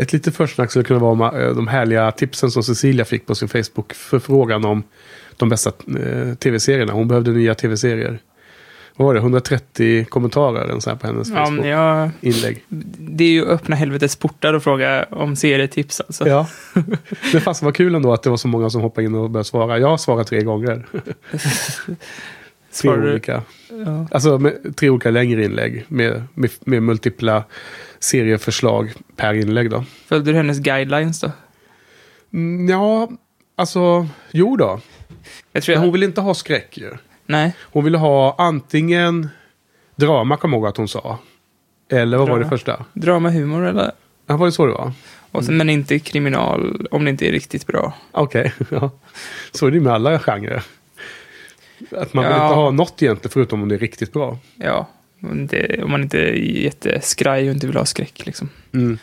Ett litet försnack skulle kunna vara eh, de härliga tipsen som Cecilia fick på sin Facebook-förfrågan om de bästa eh, tv-serierna. Hon behövde nya tv-serier. Vad var det? 130 kommentarer en sån här på hennes Ja, Facebook-inlägg. det är ju att öppna helvetets portar och fråga om serietips alltså. Ja. Men fast vad kul ändå att det var så många som hoppade in och började svara. Jag har svarat tre gånger. Tre Svarar olika. Ja. Alltså med, tre olika längre inlägg med, med, med multipla serieförslag per inlägg då. Följde du hennes guidelines då? Mm, ja, alltså jo då. Jag tror Men jag... hon vill inte ha skräck ju. Nej. Hon ville ha antingen drama, kommer jag ihåg att hon sa. Eller vad var det Drama. första? Drama, humor eller? Ja, var det så det var? Och sen, Men inte kriminal om det inte är riktigt bra. Okej, ja. Så är det med alla genrer. Att man vill Ja. inte ha något egentligen förutom om det är riktigt bra. Ja, om, det, om man inte är jätteskraj och inte vill ha skräck liksom. Mm.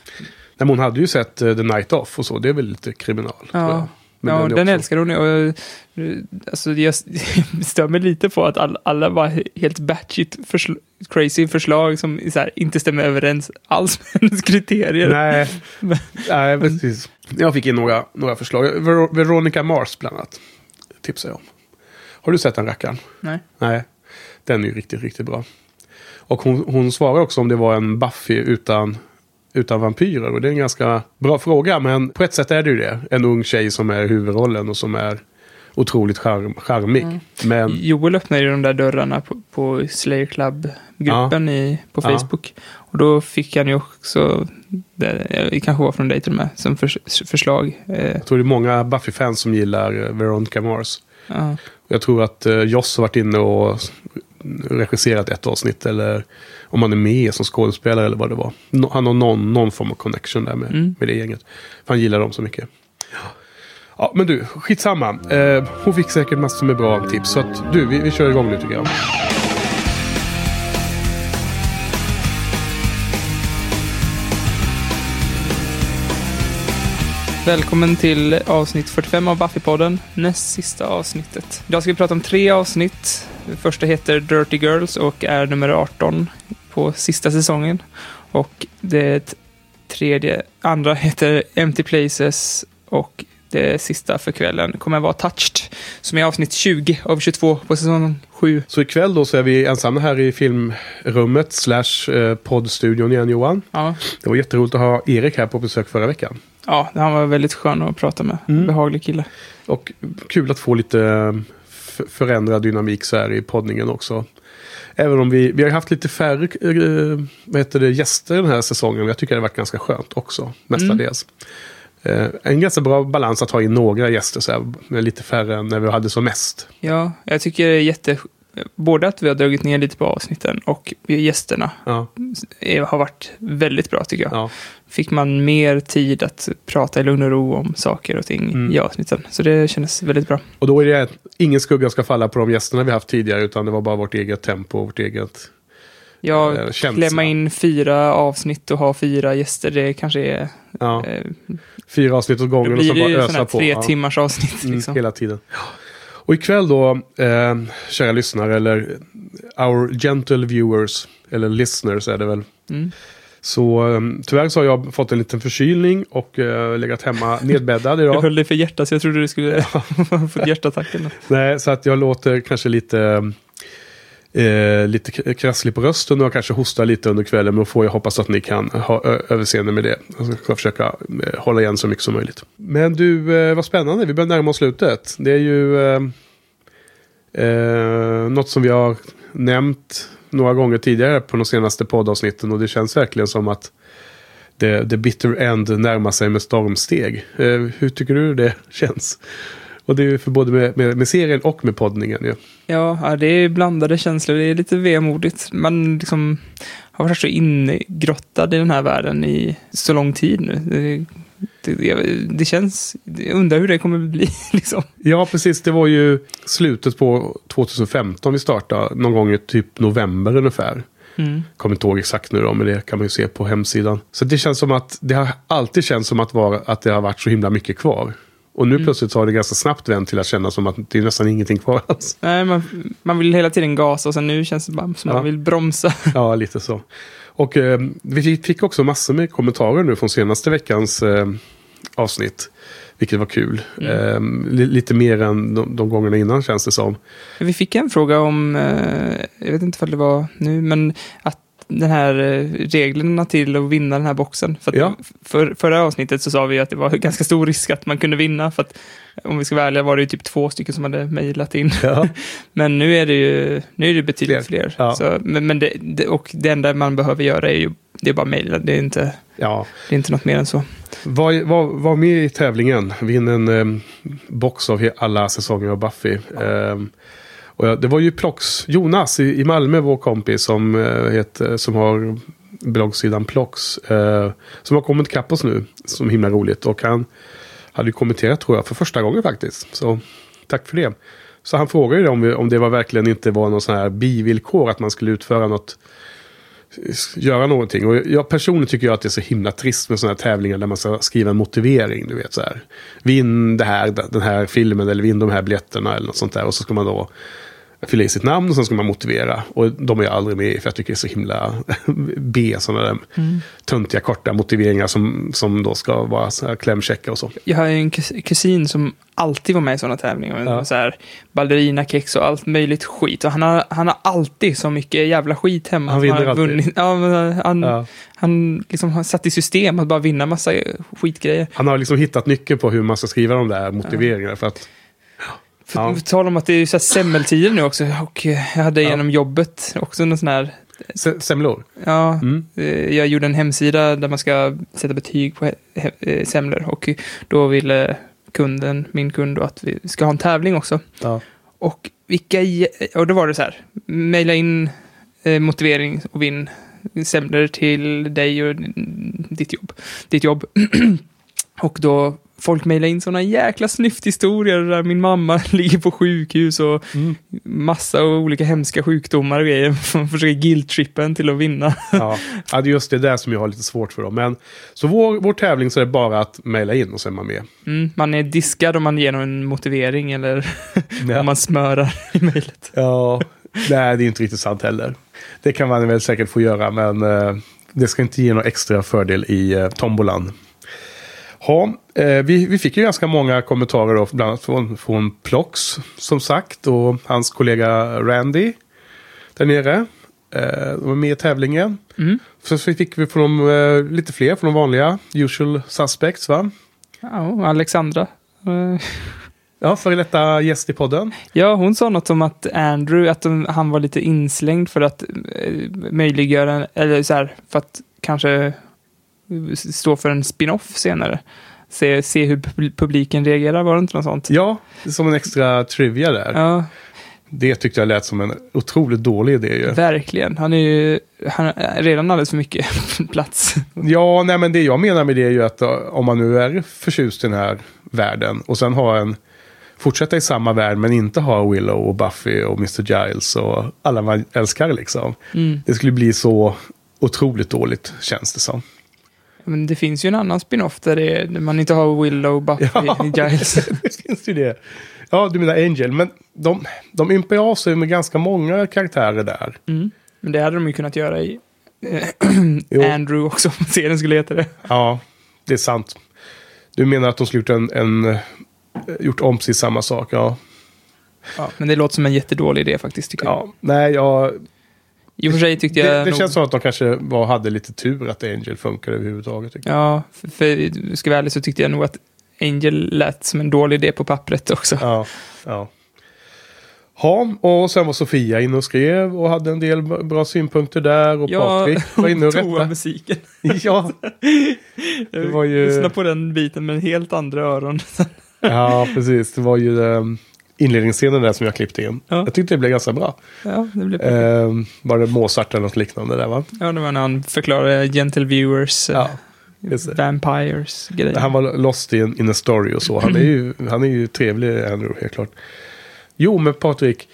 Nej, hon hade ju sett eh, The Night Off och så. Det är väl lite kriminal. Ja, Men ja den, också- älskar hon. Och, jag- alltså, jag stör mig lite på att all, alla var helt batshit försl crazy förslag som här, inte stämmer överens alls med hennes kriterier. Nej, Men- nej precis. Jag fick in några, några förslag. Ver Veronica Mars bland annat. Tipsar jag om. Har du sett den rackaren? Nej. Nej. Den är ju riktigt, riktigt bra. Och hon, hon svarar också om det var en Buffy utan, utan vampyrer. Och det är en ganska bra fråga. Men på ett sätt är det ju det. En ung tjej som är huvudrollen och som är otroligt charm, charmig. Mm. Men Joel öppnade ju de där dörrarna på, på Slayer Club-gruppen i, på Ja. Facebook. Och då fick han ju också, det, kanske var från dig till och med, som förs, förslag. Eh, jag tror det är många Buffy-fans som gillar eh, Veronica Mars. ja. Jag tror att eh, Joss har varit inne och regisserat ett avsnitt. Eller om han är med som skådespelare eller vad det var. No, han har någon, någon form av connection där med, Mm. med det gänget. För han gillar dem så mycket. Ja, men du, skitsamma. Eh, hon fick säkert massor med bra tips. Så att du, vi, vi kör igång nu tycker jag. Välkommen till avsnitt 45 av Buffy-podden, näst sista avsnittet. Idag ska vi prata om tre avsnitt. Det första heter Dirty Girls och är nummer 18 på sista säsongen. Och det tredje, andra heter Empty Places och det sista för kvällen kommer att vara Touched, som är avsnitt 20 av 22 på säsong 7. Så ikväll då så är vi ensamma här i filmrummet slash eh, poddstudion igen Johan. Ja, Det var jätteroligt att ha Erik här på besök förra veckan. Ja, han var väldigt skön att prata med. Mm. Behaglig kille. Och kul att få lite eh, förändrad dynamik så här i poddningen också. Även om vi, vi har haft lite färre eh, vad heter det, gäster den här säsongen. men Jag tycker det har varit ganska skönt också, mestadels. Eh, en ganska bra balans att ha in några gäster så här, med lite färre än när vi hade som mest. Ja, jag tycker det är jätte... Både att vi har dragit ner lite på avsnitten och gästerna Ja, är, har varit väldigt bra tycker jag. ja. Fick man mer tid att prata i lugn och ro om saker och ting Mm. i avsnitten. Så det kändes väldigt bra. Och då är det ingen skugga ska falla på de gästerna vi haft tidigare utan det var bara vårt eget tempo, vårt eget... Eh, känsla. klämma in fyra avsnitt och ha fyra gäster, det kanske är... Ja, Eh, fyra avsnitt åt då gången och blir så det bara ösa på. tre Ja. timmars avsnitt. Mm, Liksom. Hela tiden. Och ikväll då, eh, kära lyssnare, eller our gentle viewers, eller listeners är det väl. Mm. Så eh, tyvärr så har jag fått en liten förkylning och eh, legat hemma nedbäddad idag. höll dig för hjärtat så jag trodde du skulle få hjärtattack eller något. Nej, så att jag låter kanske lite, eh, lite krasslig på rösten och kanske hostar lite under kvällen. Men får jag hoppas att ni kan ha överseende med det. Jag ska försöka eh, hålla igen så mycket som möjligt. Men du, eh, vad spännande. Vi börjar närma oss slutet. Det är ju eh, eh, något som vi har nämnt några gånger tidigare på de senaste poddavsnitten. Och det känns verkligen som att the, the bitter end närmar sig med stormsteg. Eh, hur tycker du det känns? Och det är ju för både med, med, med serien och med poddningen ju. Ja, ja, det är blandade känslor. Det är lite vemodigt. Man liksom har varit så ingrottad i den här världen i så lång tid nu. Det, det, det känns... Jag undrar hur det kommer bli, liksom. Ja, precis. Det var ju slutet på 2015 vi startade. Någon gång i typ november ungefär. Mm. Kommer inte ihåg exakt nu då, men det kan man ju se på hemsidan. Så det känns som att det har alltid känts som att, vara, att det har varit så himla mycket kvar. Och nu Mm. plötsligt så har det ganska snabbt vänt till att känna som att det är nästan ingenting kvar alls. Nej, man, man vill hela tiden gasa och sen nu känns det bara som att man vill bromsa. Ja, lite så. Och eh, vi fick också massor med kommentarer nu från senaste veckans eh, avsnitt. Vilket var kul. Eh, li- lite mer än de, de gångerna innan känns det som. Vi fick en fråga om, eh, jag vet inte om det var nu, men att den här eh, reglerna till att vinna den här boxen. För Ja. för, förra avsnittet så sa vi att det var ganska stor risk att man kunde vinna. För att om vi ska vara ärliga var det ju typ två stycken som hade mejlat in. Ja. Men nu är det ju nu är det betydligt fler. Ja. Så, men men det, det, och det enda man behöver göra är ju det är bara mejla. Det, är inte- ja. det är inte något mer än så. Var, var, var med i tävlingen. Vinn en eh, box av alla säsonger av Buffy. Ehm, och jag, det var ju Plox, Jonas i, i Malmö, vår kompis, som, eh, heter, eh, som har bloggsidan Plox. Eh, som har kommit ikapp oss nu, som himla roligt. Och han hade ju kommenterat tror jag för första gången faktiskt. Så tack för det. Så han frågade ju om, vi, om det var verkligen inte var någon sån här bivillkor att man skulle utföra något göra någonting. Och jag personligen tycker jag att det är så himla trist med sådana här tävlingar där man ska skriva en motivering. Du vet så här. Vinn det här, den här filmen eller vinn de här biljetterna eller något sånt där. Och så ska man då fylla i sitt namn och sen ska man motivera. Och de är jag aldrig med i för jag tycker det är så himla B, sådana där töntiga korta motiveringar som, som då ska vara så här klämkäcka och så. Jag har ju en kus- kusin som alltid var med i sådana tävlingar. Ja. Så här, ballerinakex och allt möjligt skit. Och han har, han har alltid så mycket jävla skit hemma. Han vinner har alltid. vunnit. Ja, han, Ja. han liksom har satt i system att bara vinna massa skitgrejer. Han har liksom hittat nyckeln på hur man ska skriva de där motiveringarna. För att, För Ja. ja. tal om att det är ju så semmeltider nu också. Och jag hade Ja. genom jobbet också någon sån här se- semlor. Ja, Mm. eh, jag gjorde en hemsida där man ska sätta betyg på eh, semlor och då ville kunden, min kund, då, att vi ska ha en tävling också. Ja. Och vilka, och då var det så här, mejla in eh, motivering och vinn semlor till dig och ditt jobb. Ditt jobb. och då folk mejlade in sådana jäkla snyfthistorier där min mamma ligger på sjukhus och Mm. massa olika hemska sjukdomar och grejer. Man försöker guilt-trippa en till att vinna. Ja, ja, det är just det där som jag har lite svårt för. Då. Men, så vår, vår tävling så är det bara att mejla in och så är man med. Mm, man är diskad om man ger någon motivering eller Ja. om man smörar i mejlet. Ja, nej det är inte riktigt sant heller. Det kan man väl säkert få göra, men eh, det ska inte ge någon extra fördel i eh, tombolan. Ja, eh, vi, vi fick ju ganska många kommentarer då, bland annat från, från Plox, som sagt, och hans kollega Randy där nere. Eh, de var med i tävlingen. Mm. Så fick vi från de, eh, lite fler från de vanliga, usual suspects va? Ja, och Alexandra. Eh, Ja, före detta gäst i podden. Ja, hon sa något om att Andrew, att de, han var lite inslängd för att eh, möjliggöra, eller så här, för att kanske stå för en spin-off senare. Se, se hur pub- publiken reagerar, var det inte något sånt? Ja, som en extra trivia där. Ja, Det tyckte jag lät som en otroligt dålig idé ju. verkligen. Han är ju han har redan alldeles för mycket plats. Ja, nej men det jag menar med det är ju att uh, om man nu är förtjust i den här världen och sen har en fortsätta i samma värld men inte ha Willow och Buffy och Mr. Giles och alla man älskar liksom. Mm. Det skulle bli så otroligt dåligt känns det som. Men det finns ju en annan spin-off där, det är, där man inte har Willow, Buffy, Ja. Giles. det finns ju det. Ja, du menar Angel. Men de, de ympar av sig med ganska många karaktärer där. Mm. Men det hade de ju kunnat göra i eh. Andrew också, om serien skulle heta det. Ja, det är sant. Du menar att de skulle gjort, en, en, eh, gjort om precis samma sak? Ja. Ja, men det låter som en jättedålig idé faktiskt, tycker jag. ja. Nej, jag, I och för sig tyckte jag det, det nog, känns som att de kanske var, hade lite tur att Angel funkar överhuvudtaget. tycker jag. Ja, för, för ska jag vara ärlig så tyckte jag nog att Angel lät som en dålig idé på pappret också. Ja, ja. Ja, och sen var Sofia inne och skrev och hade en del bra synpunkter där. Och Patrik var inne och rättade. musiken. Ja, Det var ju- Lyssna på den biten med helt andra öron. ja, precis. Det var ju um, inledningsscenen där som jag klippte in. Ja. Jag tyckte det blev ganska bra. ja, det blev Um, var det Mozart eller något liknande där va? Ja, det var när han förklarade Gentle Viewers, Ja, eh. Vampires grejer. Han var lost in, in a story och så. Han är ju, han är ju trevlig, Andrew, helt klart. Jo, men Patrik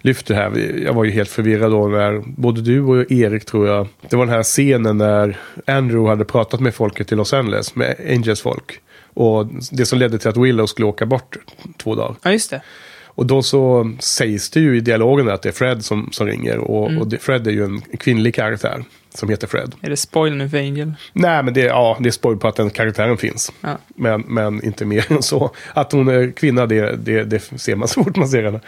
lyfte här. Jag var ju helt förvirrad då när både du och Erik tror jag. Det var den här scenen när Andrew hade pratat med folket i Los Angeles, med Angels folk. Och det som ledde till att Willow skulle åka bort två dagar. Ja, just det. Och då så sägs det ju i dialogen att det är Fred som, som ringer. Och, Mm. och det, Fred är ju en kvinnlig karaktär som heter Fred. Är det spoil nu för Angel? Nej, men det, ja, det är spoil på att den karaktären finns. Ja. Men, men inte mer än så. Att hon är kvinna, det, det, det ser man så fort man ser henne.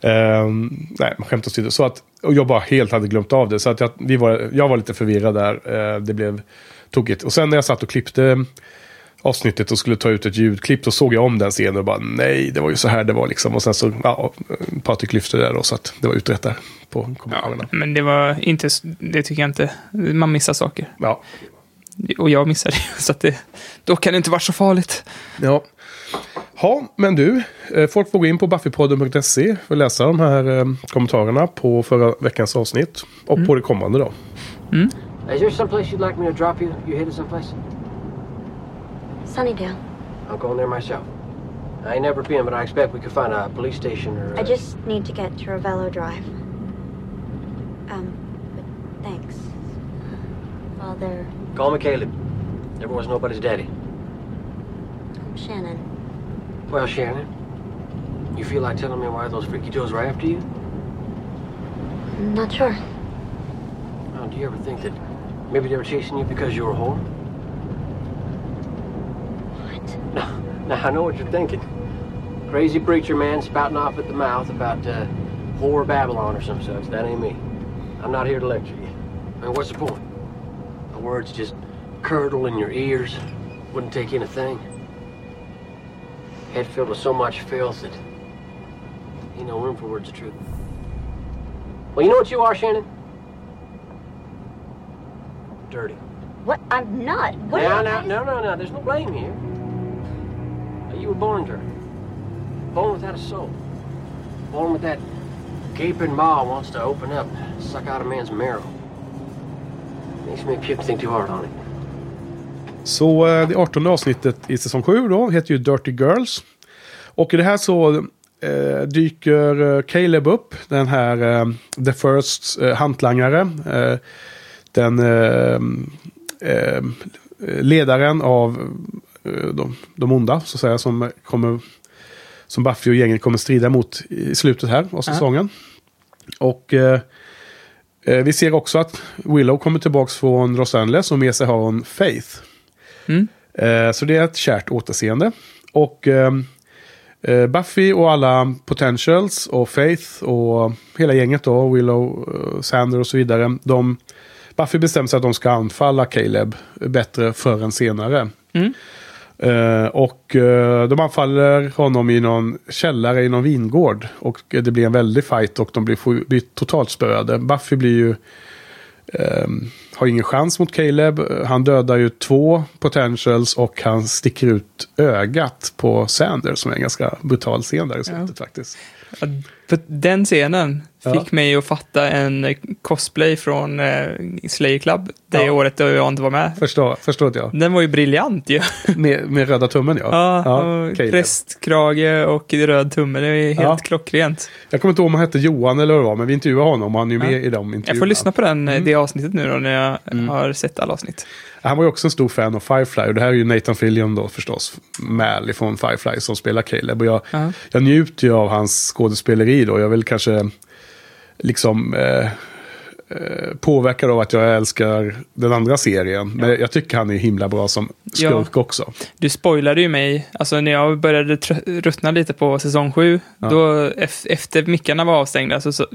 Ehm, nej, skämt åsido. Så att, och jag bara helt hade glömt av det. Så att jag, vi var, jag var lite förvirrad där. Eh, det blev tokigt. Och sen när jag satt och klippte avsnittet och skulle ta ut ett ljudklipp, då såg jag om den scenen och bara nej, det var ju så här det var liksom. Och sen så, ja, Patrik lyfte det där då, så att det var utrett där på kommentarerna. Men det var inte, det tycker jag inte. Man missar saker. Ja. Och jag missade det, så att det, då kan det inte vara så farligt. Ja. Ja, men du, eh, folk får gå in på buffypodden.se för att läsa de här eh, kommentarerna på förra veckans avsnitt. Och på det kommande då. Is there someplace you'd like me to drop you? You headed someplace? Sunnydale. I'm going there myself. I ain't never been, but I expect we could find a police station or. I uh, just need to get to Ravello Drive. Um, but thanks. Father Call me Caleb. Never was nobody's daddy. Shannon. Well, Shannon, you feel like telling me why those freaky Joes were after you? I'm Not sure. Oh, do you ever think that maybe they were chasing you because you were a whore? What? No, now I know what you're thinking. Crazy preacher man spouting off at the mouth about uh, whore Babylon or some such. That ain't me. I'm not here to lecture you. I mean, what's the point? The words just curdle in your ears. Wouldn't take in a thing. Head filled with so much filth that ain't no room for words of truth. Well, you know what you are, Shannon? Dirty. What? I'm not. What? now, am now, no, no, no. There's no blame here. You were born dirty. Born without a soul. Born with that gaping maw wants to open up, suck out a man's marrow. Makes me puke think too hard on it. Så eh, det 18 avsnittet i säsong 7 då heter ju Dirty Girls. Och i det här så eh, dyker eh, Caleb upp, den här eh, The First eh, hantlangare. Eh, den eh, eh, ledaren av de, de onda, så att säga, som kommer som Buffy och gänget kommer strida mot i slutet här av säsongen. Och eh, eh, vi ser också att Willow kommer tillbaka från Los Angeles och med sig har hon Faith. Mm. Eh, så det är ett kärt återseende. Och eh, eh, Buffy och alla potentials och Faith och hela gänget då, Willow, eh, Sander och så vidare. De, Buffy bestämmer sig att de ska anfalla Caleb bättre förr än senare. Mm. Eh, och eh, de anfaller honom i någon källare i någon vingård. Och det blir en väldig fight och de blir, blir totalt spöade. Buffy blir ju... ehm, har ingen chans mot Caleb. Han dödar ju två potentials och han sticker ut ögat på Sander som är en ganska brutal scen där i slutet faktiskt. Ja, För den scenen Ja. Fick mig att fatta en eh, cosplay från eh, Slayer Club det Ja. året då jag inte var med. Förstår, förstår jag. Den var ju briljant ju. Med, med röda tummen ja. Ja, och Caleb. prästkrage och röd tumme. Det är helt Ja. klockrent. Jag kommer inte ihåg om han hette Johan eller vad det var, men vi intervjuade honom och han är ju Ja. med i de intervjuerna. Jag får lyssna på den, Mm. det avsnittet nu då när jag har sett alla avsnitt. Han var ju också en stor fan av Firefly och det här är ju Nathan Fillion då förstås. Mal från Firefly som spelar Caleb. Och jag, Ja. jag njuter ju av hans skådespeleri då. Jag vill kanske liksom eh, eh, påverkad av att jag älskar den andra serien. Men jag tycker han är himla bra som skurk också. Du spoilade ju mig, alltså när jag började ruttna lite på säsong sju, Ja. då ef- efter mickarna var avstängda så, så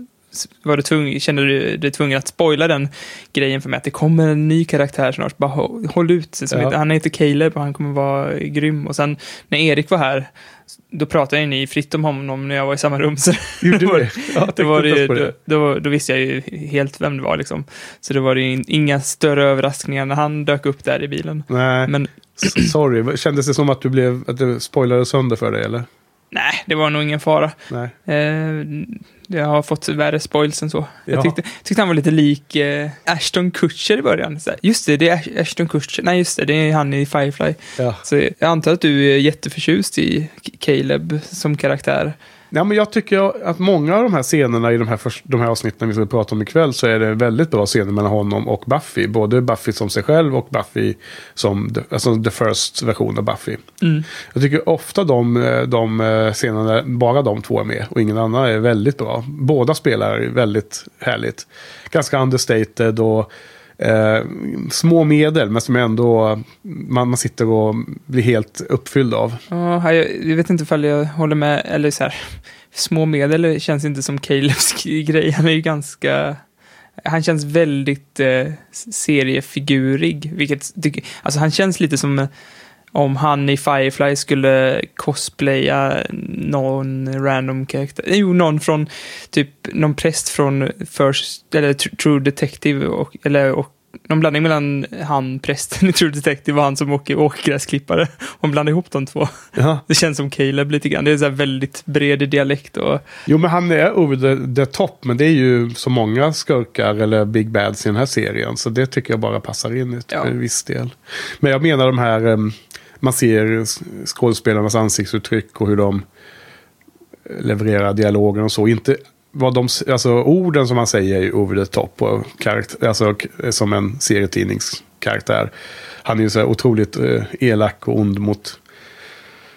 var du tvungen, kände du dig tvungen att spoila den grejen för mig, att det kommer en ny karaktär snart, bara håll, håll ut. Ja. han heter Caleb och han kommer vara grym. Och sen när Erik var här, då pratade ju ni fritt om honom när jag var i samma rum. Så Gjorde du det? Ja, då, var tänkte det, inte ju- ens på det. då, då, då visste jag ju helt vem det var liksom. Så det var ju inga större överraskningar när han dök upp där i bilen. Nej, Men sorry. Kändes det som att du blev, att det spoilade sönder för dig eller? nej, det var nog ingen fara. Nej. Eh, jag har fått värre spoils än så. Ja. Jag tyckte, tyckte han var lite lik eh, Ashton Kutcher i början. Så här, just det, det är Ash- Ashton Kutcher. Nej, just det, det är han i Firefly. Ja. Så jag antar att du är jätteförtjust i Caleb som karaktär. Ja, men jag tycker att många av de här scenerna i de här, först, de här avsnitten vi ska prata om ikväll så är det väldigt bra scener mellan honom och Buffy. Både Buffy som sig själv och Buffy som alltså the first version av Buffy. Mm. Jag tycker ofta de, de eh, scenerna, bara de två är med och ingen annan är väldigt bra. Båda spelar väldigt härligt. Ganska understated och eh, små medel men som ändå man, man sitter och blir helt uppfylld av. Oh, jag, jag vet inte ifall jag håller med, eller så här, små medel känns inte som Calebs grej. Han är ju ganska, han känns väldigt eh, seriefigurig, vilket, alltså han känns lite som om han i Firefly skulle cosplaya någon random karaktär. Jo, någon från typ någon präst från First, eller True Detective och, eller och någon blandning mellan han, prästen i True Detective och han som åker åkergräsklippare. Hon blandar ihop de två. Ja. Det känns som Caleb lite grann. Det är så väldigt bred dialekt och... Jo, men han är over the, the top. Men det är ju så många skurkar eller big bads i den här serien. Så det tycker jag bara passar in i Ja. en viss del. Men jag menar de här... em, man ser skådespelarnas ansiktsuttryck och hur de eh, levererar dialogen och så. Inte vad de, alltså orden som man säger är ju over the top. Och karaktär, alltså som en serietidningskaraktär. Han är ju så här otroligt eh, elak och ond mot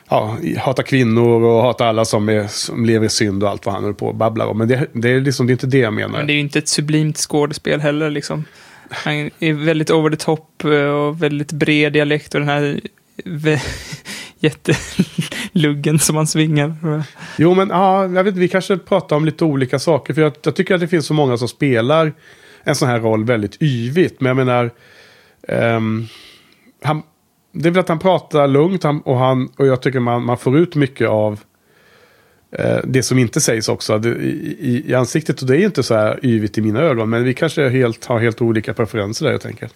ja, hatar kvinnor och hatar alla som, är, som lever i synd och allt vad han håller på och babblar om. Men det, det, är liksom, det är inte det jag menar. Men det är ju inte ett sublimt skådespel heller liksom. Han är väldigt over the top eh, och väldigt bred dialekt och den här jätteluggen som han svingar. Jo, men ja, jag vet, vi kanske pratar om lite olika saker. För jag, jag tycker att det finns så många som spelar en sån här roll väldigt yvigt. Men jag menar, um, han, det är väl att han pratar lugnt han, och, han, och jag tycker man, man får ut mycket av eh, det som inte sägs också det, i, i, i ansiktet. Och det är inte så här yvigt i mina ögon. Men vi kanske helt, har helt olika preferenser där helt enkelt.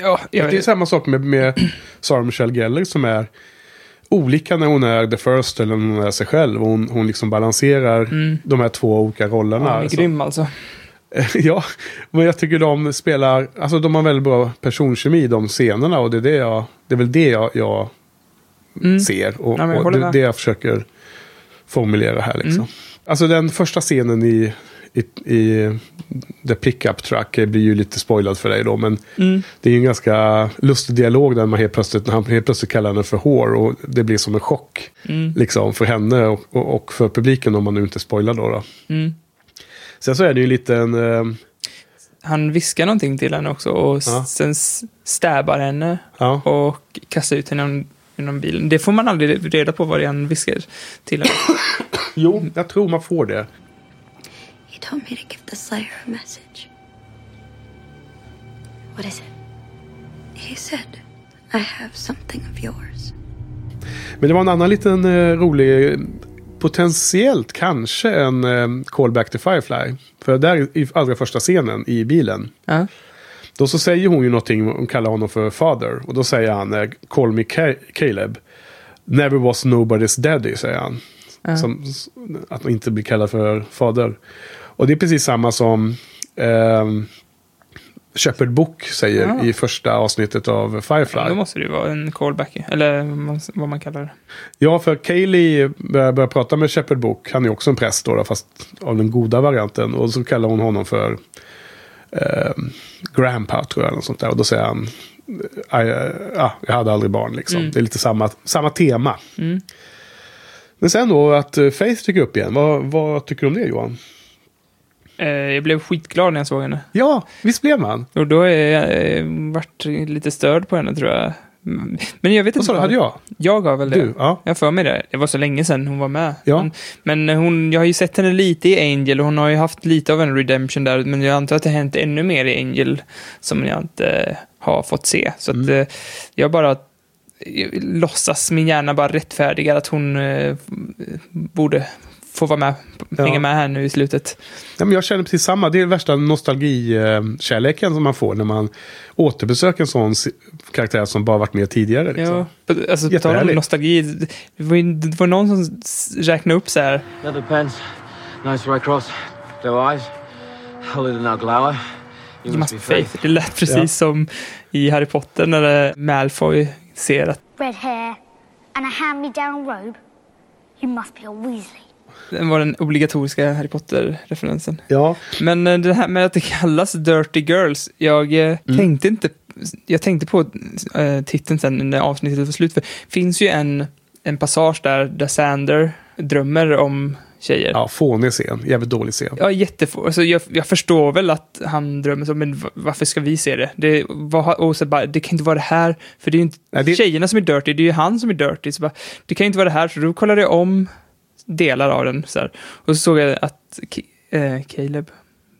Ja, Det är samma sak med, med Sarah Michelle Gellar som är olika när hon är the first eller när hon är sig själv. Hon, hon liksom balanserar de här två olika rollerna. han är Alltså. grym alltså. ja, men jag tycker de spelar, alltså de har väldigt bra personkemi i de scenerna och det är, det jag, det är väl det jag, jag Mm. ser och, Ja, och det, det jag försöker formulera här liksom. Mm. Alltså den första scenen i, i, i The Pickup Truck blir ju lite spoilad för dig då, men Mm. det är ju en ganska lustig dialog där man helt plötsligt, när han helt plötsligt kallar henne för hår och det blir som en chock. Mm. Liksom för henne och, och, och för publiken om man nu inte spoilar då. då. Mm. Sen så är det ju lite en... eh, Han viskar någonting till henne också och Ja. sen s- stabbar henne ja. och kastar ut henne genom bilen. Det får man aldrig reda på vad det är han viskar till henne. Jo, jag tror man får det. He told me to give the Slayer a message. What is it? He said, I have something of yours. Men det var en annan liten eh, rolig, potentiellt kanske en eh, callback till Firefly. För där i allra första scenen i bilen. Ja. Då så säger hon ju någonting, hon kallar honom för father. Och då säger han, eh, call me Ca- Caleb. Never was nobody's daddy, säger han. Ja. Som, att man inte blir kallad för fader. Och det är precis samma som ehm, Shepard Book säger Ja. i första avsnittet av Firefly. Då måste det ju vara en callback, eller vad man- kallar det. Ja, för Kaylee börjar, börjar prata med Shepard Book. Han är också en präst då, fast av den goda varianten. Och så kallar hon honom för eh, Grandpa, tror jag. Eller sånt där. Och då säger han, "Aj, eh, ah, jag hade aldrig barn liksom. Mm. Det är lite samma, samma tema. Mm. Men sen då att eh, Faith dyker upp igen. Vad, vad tycker du om det Johan? Eh, jag blev skitglad när jag såg henne. Ja, visst blev man? Och då är jag eh, vart lite störd på henne tror jag. Mm. Men jag vet inte. sa du, vad- hade jag? Jag har väl det. Du? Ja. Jag har för mig det. Det var så länge sedan hon var med. Ja. Men, men hon, jag har ju sett henne lite i Angel och hon har ju haft lite av en redemption där. Men jag antar att det har hänt ännu mer i Angel som jag inte eh, har fått se. Så att Mm. eh, jag bara låtsas, min hjärna bara rättfärdigar att hon eh, borde få vara med, Ja. hänga med här nu i slutet. Ja, men jag känner precis samma. Det är värsta nostalgikärleken som man får när man återbesöker en sån karaktär som bara varit med tidigare. Liksom. Ja, alltså tal om nostalgi. Det var, det var någon som räknade upp så här. Leather pants, nice right cross, blue eyes, than thou glower. You must be faith. Det lät precis Ja. som i Harry Potter när eh, Malfoy ser att red hair, and a hand me down robe. You must be a Weasley. Det var den obligatoriska Harry Potter-referensen. Ja, Men eh, det här med att det kallas Dirty Girls, jag eh, Mm. tänkte inte... Jag tänkte på eh, titeln sen när avsnittet var slut, för det finns ju en, en passage där, där Sander drömmer om tjejer. ja fånig scen. Jävligt dålig scen. Ja, jättefå. Alltså, jag, jag förstår väl att han drömmer så, men va- varför ska vi se det? Det, vad, och så bara, det kan inte vara det här, för det är ju inte Nej, det- tjejerna som är dirty, det är ju han som är dirty. Så bara, det kan inte vara det här, så då kollade jag om delar av den. Så här. Och så såg jag att eh, Caleb,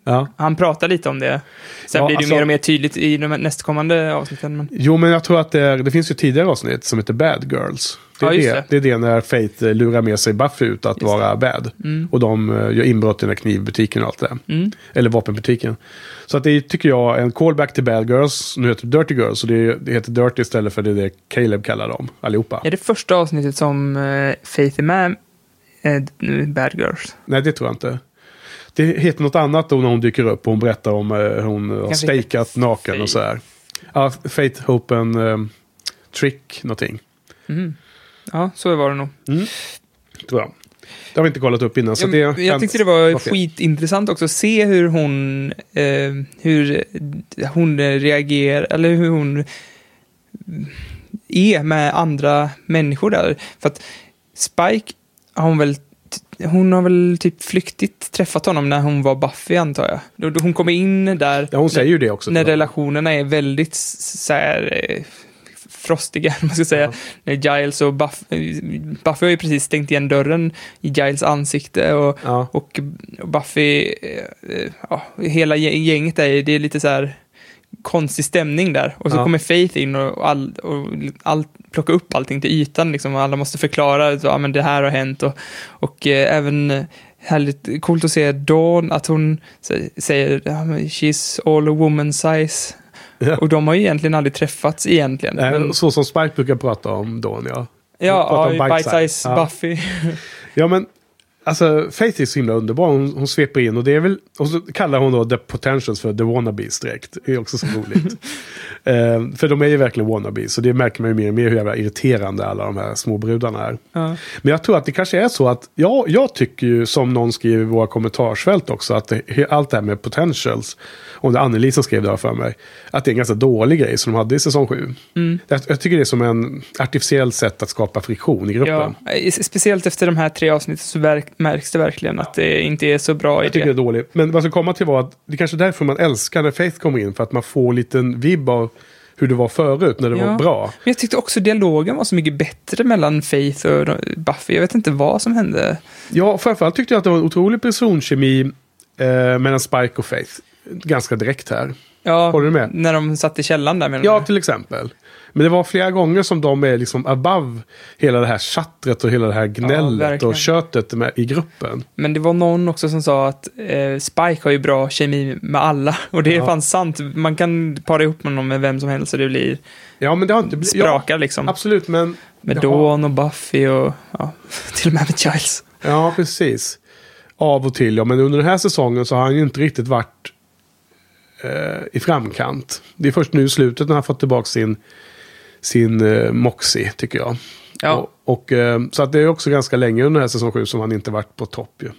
Ja. han pratar lite om det. Sen Ja, blir det alltså- mer och mer tydligt i de nästkommande avsnitten. Men, Jo, men jag tror att det, är, det finns ju tidigare avsnitt som heter Bad Girls. Det är, Ja, det. det. Det. är det när Faith eh, lurar med sig Buffy ut att Just vara bad. mm, Och de eh, gör inbrott i den här knivbutiken och allt det där. mm. Eller vapenbutiken. Så att det är, tycker jag, en callback till Bad Girls. Nu heter det Dirty Girls. Och det, det heter Dirty istället för det, det Caleb kallar dem, allihopa. Är det första avsnittet som eh, Faith är med Bad Girls? Nej, det tror jag inte. Det heter något annat då när hon dyker upp och hon berättar om eh, hur hon har stejkat naken och Faith. så här. Ja, Faith, Hope and um, Trick, någonting. Mm. Ja, så var det nog. Tror jag. Det har vi inte kollat upp innan. Så det jag tyckte det var fel. skitintressant också att se hur hon, eh, hur hon reagerar, eller hur hon är med andra människor där. För att Spike har hon väl hon har väl typ flyktigt träffat honom när hon var Buffy antar jag. Hon kommer in där Ja, hon säger ju det också. när relationerna är väldigt så här, eh, frostiga, man ska säga. Ja. När Giles och Buff, eh, Buffy har ju precis stängt igen dörren i Giles ansikte och, Ja. och Buffy, eh, eh, ja, hela gä- gänget är det är lite så här konstig stämning där. Och så Ja. kommer Faith in och, all, och all, plockar upp allting till ytan liksom. Alla måste förklara, så, ja men det här har hänt. Och, och eh, även eh, härligt, coolt att se Dawn, att hon sä- säger, she's all a woman size. Ja. Och de har ju egentligen aldrig träffats egentligen. Nej, men, Så som Spike brukar prata om Dawn, ja. ja, ja, bite bite size. size Ja. Buffy. Ja, men alltså Faith är så himla underbar. Hon, hon sveper in och det är väl... Och så kallar hon då The Potentials för The Wannabes direkt. Det är också så roligt. eh, för de är ju verkligen wannabes. Så det märker man ju mer och mer hur jävla irriterande alla de här små brudarna är. ja. Men jag tror att det kanske är så att, ja, jag tycker ju som någon skriver i våra kommentarsfält också, att det, allt det här med potentials, om det är Anneli som skrev det här för mig, att det är en ganska dålig grej som de hade i säsong 7. Mm. Jag, jag tycker det är som en artificiell sätt att skapa friktion i gruppen. Ja, speciellt efter de här tre avsnitten så verk, märks det verkligen att det inte är så bra Jag tycker det är dåligt. Men vad ska komma till var att det kanske är därför man älskar när Faith kommer in, för att man får en liten vibb av hur det var förut, när det Ja. var bra. Men jag tyckte också dialogen var så mycket bättre mellan Faith och Buffy. Jag vet inte vad som hände. Ja, framförallt tyckte jag att det var en otrolig personkemi eh, mellan Spike och Faith. Ganska direkt här. Ja, Håller du med? När de satt i källaren där menar Ja, du? till exempel. Men det var flera gånger som de är liksom above hela det här chattret och hela det här gnället verkligen. och köttet med, i gruppen. Men det var någon också som sa att eh, Spike har ju bra kemi med alla. Och det är Ja. fan sant. Man kan para ihop honom med vem som helst och det blir Ja, men det har inte blivit... Ja, sprakar liksom. absolut, men... Med har- Dawn och Buffy och ja, till och med med Giles. Ja, precis. Av och till, ja. Men under den här säsongen så har han ju inte riktigt varit eh, i framkant. Det är först nu i slutet när han fått tillbaka sin, sin eh, Moxie, tycker jag. Ja. Och, och, eh, så att det är också ganska länge under den här säsong 7 som han inte varit på topp ju.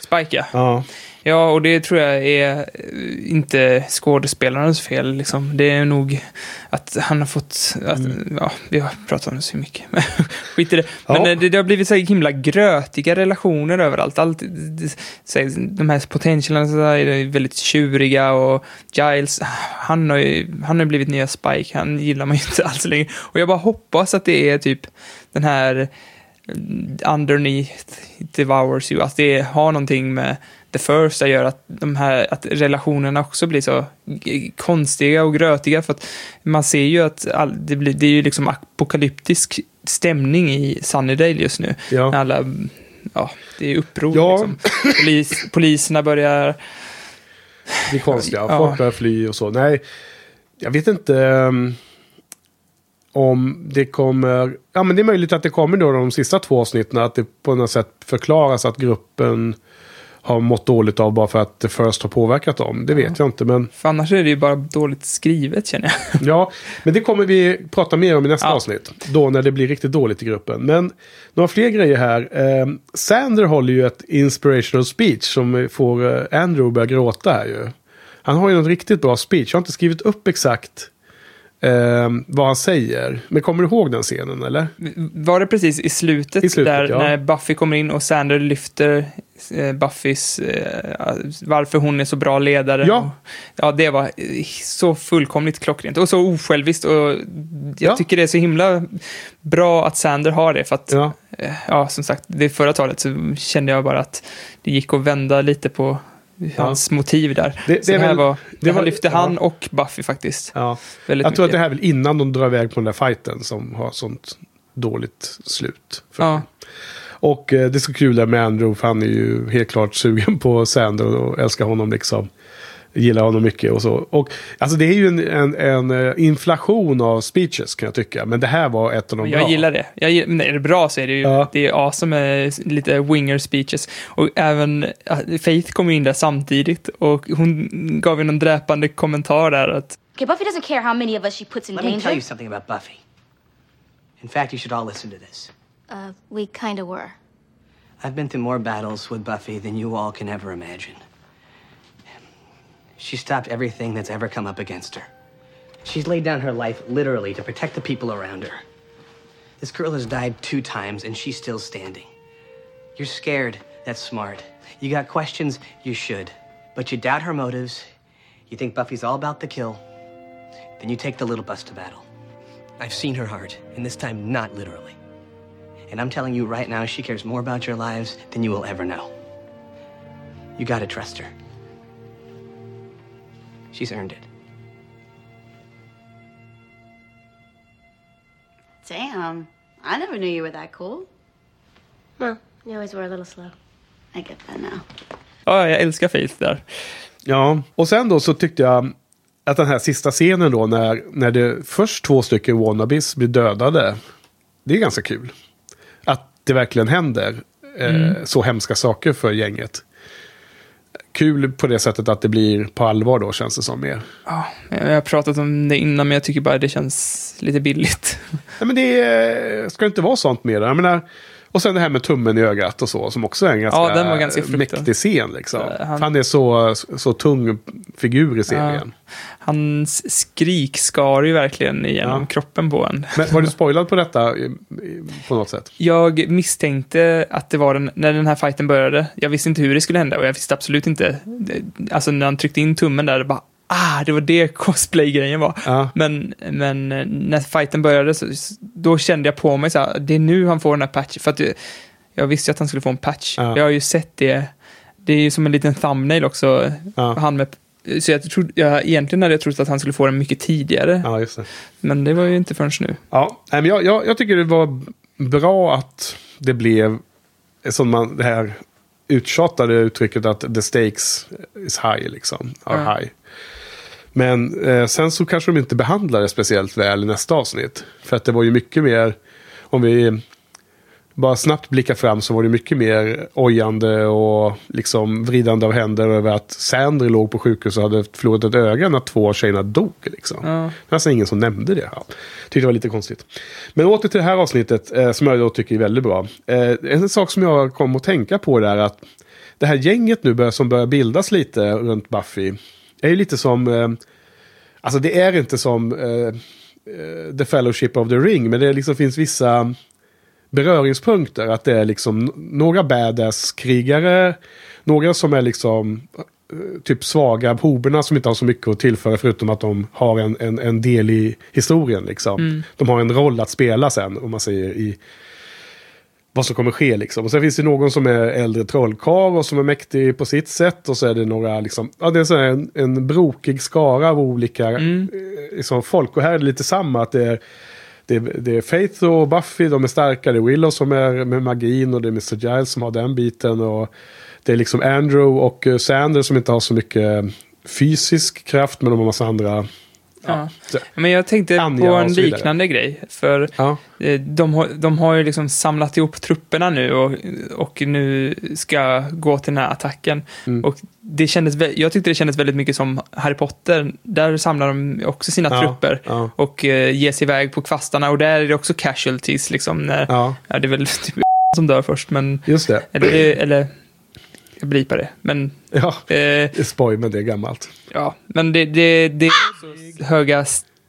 Spike ja. Ja, Ja, och det tror jag är eh, inte skådespelarens fel. Liksom. Det är nog att han har fått... Att, Ja, vi har pratat om det så mycket. Skit i det. Men Ja. eh, det, det har blivit så här himla grötiga relationer överallt. Allt, så här, de här potentialerna är väldigt tjuriga och Giles, han har ju han har blivit nya Spike. Han gillar man ju inte alls längre. Och jag bara hoppas att det är typ den här underneath devours you, att det har någonting med the first göra, att, de här, att relationerna också blir så konstiga och grötiga, för att man ser ju att all, det, blir, det är ju liksom apokalyptisk stämning i Sunnydale just nu. När ja. alla, ja, det är uppror Ja. liksom. Polis, poliserna börjar, det är konstiga. Ja. Folk börjar fly och så. Nej, jag vet inte um, om det kommer... Ja, men det är möjligt att det kommer då de sista två avsnitten. Att det på något sätt förklaras att gruppen har mått dåligt av bara för att The First har påverkat dem. Det vet jag inte, men För annars är det ju bara dåligt skrivet känner jag. ja. Men det kommer vi prata mer om i nästa Ja. avsnitt. Då när det blir riktigt dåligt i gruppen. Men några fler grejer här. Eh, Sander håller ju ett inspirational speech som får eh, Andrew att börja gråta här ju. Han har ju en riktigt bra speech. Jag har inte skrivit upp exakt eh, vad han säger. Men kommer du ihåg den scenen eller? Var det precis i slutet, I slutet, där ja. när Buffy kommer in och Sander lyfter eh, Buffys, eh, varför hon är så bra ledare. Ja. Ja, det var eh, så fullkomligt klockrent och så osjälviskt och jag Ja. tycker det är så himla bra att Sander har det för att, Ja. eh, ja, som sagt, det förra talet så kände jag bara att det gick att vända lite på hans motiv där. Det- det väl- var, det var- lyfte ja. han och Buffy faktiskt. ja. Jag tror att mycket. det här är väl innan de drar iväg på den där fighten som har sånt dåligt slut. Ja. Och eh, det är så kul där med Andrew, för han är ju helt klart sugen på Sander och älskar honom liksom. Gillar honom mycket och så. Och alltså det är ju en, en, en eh, inflation av speeches kan jag tycka. Men det här var ett av de Men bra. Jag gillar det. Jag, gill- men är det bra så är det ju Ja. det är awesome med lite winger speeches. Och även Faith kom in där samtidigt och hon gav ju någon dräpande kommentar där att Okay, Buffy doesn't care how many of us she puts in Let me danger. tell you something about Buffy. In fact, you should all listen to this. Uh, we kind of were. I've been through more battles with Buffy than you all can ever imagine. She stopped everything that's ever come up against her. She's laid down her life literally to protect the people around her. This girl has died two times and she's still standing. You're scared, that's smart. You got questions, you should. But you doubt her motives, you think Buffy's all about the kill, then you take the little bus to battle. I've seen her heart, and this time not literally. And I'm telling you right now, she cares more about your lives than you will ever know. You gotta trust her. She's earned it. Damn. I never knew you were that cool. No, you always were a little slow. I get that now. ja, jag älskar Faith där. Ja, och sen då så tyckte jag att den här sista scenen då när, när det först två stycken wannabes blir dödade. Det är ganska kul. Att det verkligen händer eh, så hemska saker för gänget. Kul på det sättet att det blir på allvar då känns det som mer. Ja, jag har pratat om det innan men jag tycker bara det känns lite billigt. Nej, men det ska inte vara sånt mer. Jag menar, och sen det här med tummen i ögat och så, som också är en ganska, Ja, den var ganska mäktig scen. Liksom. Han, han- är så, så tung figur i serien. Hans skrik skar ju verkligen igenom Ja. kroppen på en. Men var du spoilad på detta på något sätt? Jag misstänkte att det var den, när den här fighten började. Jag visste inte hur det skulle hända och jag visste absolut inte. Alltså när han tryckte in tummen där, bara ah, det var det cosplay-grejen var. Ja. Men, men eh, när fighten började så då kände jag på mig så här, det är nu han får den här patchen. För att det, jag visste ju att han skulle få en patch. Ja. Jag har ju sett det. Det är ju som en liten thumbnail också. Ja. Han med, så jag trodde, jag, egentligen hade jag trott att han skulle få den mycket tidigare. Ja, just det. Men det var ju inte förrän nu. Ja, nej, men jag, jag, jag tycker det var bra att det blev som man, det här uttjatade uttrycket att the stakes is high, liksom. Are high. Men eh, sen så kanske de inte behandlar det speciellt väl i nästa avsnitt. För att det var ju mycket mer, om vi bara snabbt blickar fram så var det mycket mer ojande och liksom vridande av händer över att Sandry låg på sjukhus och hade förlorat ett öga när två av tjejerna dog. Liksom. Ja. Det var nästan ingen som nämnde det. Ja. Tyckte det var lite konstigt. Men åter till det här avsnittet eh, som jag då tycker är väldigt bra. Eh, en sak som jag kom att tänka på där att det här gänget nu bör, som börjar bildas lite runt Buffy är ju lite som... Eh, alltså det är inte som eh, eh, The Fellowship of the Ring men det liksom finns vissa beröringspunkter. Att det är liksom några badass-krigare, några som är liksom eh, typ svaga hoberna som inte har så mycket att tillföra förutom att de har en, en, en del i historien. Liksom. De har en roll att spela sen, om man säger i vad som kommer ske. Liksom. Och sen finns det någon som är äldre trollkarl och som är mäktig på sitt sätt. Och så är det några, liksom, ja det är så en, en brokig skara av olika eh, liksom, folk. Och här är det lite samma, att det är det är, det är Faith och Buffy, de är starka. Det är Willow som är med magin och det är Mr. Giles som har den biten. Och det är liksom Andrew och eh, Sander som inte har så mycket fysisk kraft men de har massa andra Ja. Men jag tänkte Anja på en liknande grej. För ja. eh, de har, de har ju liksom samlat ihop trupperna nu och, och nu ska gå till den här attacken. Mm. Och det kändes, jag tyckte det kändes väldigt mycket som Harry Potter. Där samlar de också sina Ja, trupper ja. och eh, ger sig iväg på kvastarna. Och där är det också casualties liksom. När, ja, ja, det är väl typ som dör först, men... just det. Eller, eller jag blipar det. Men, Ja, eh, det är spoj, men det är gammalt. ja, men det, det, det är så höga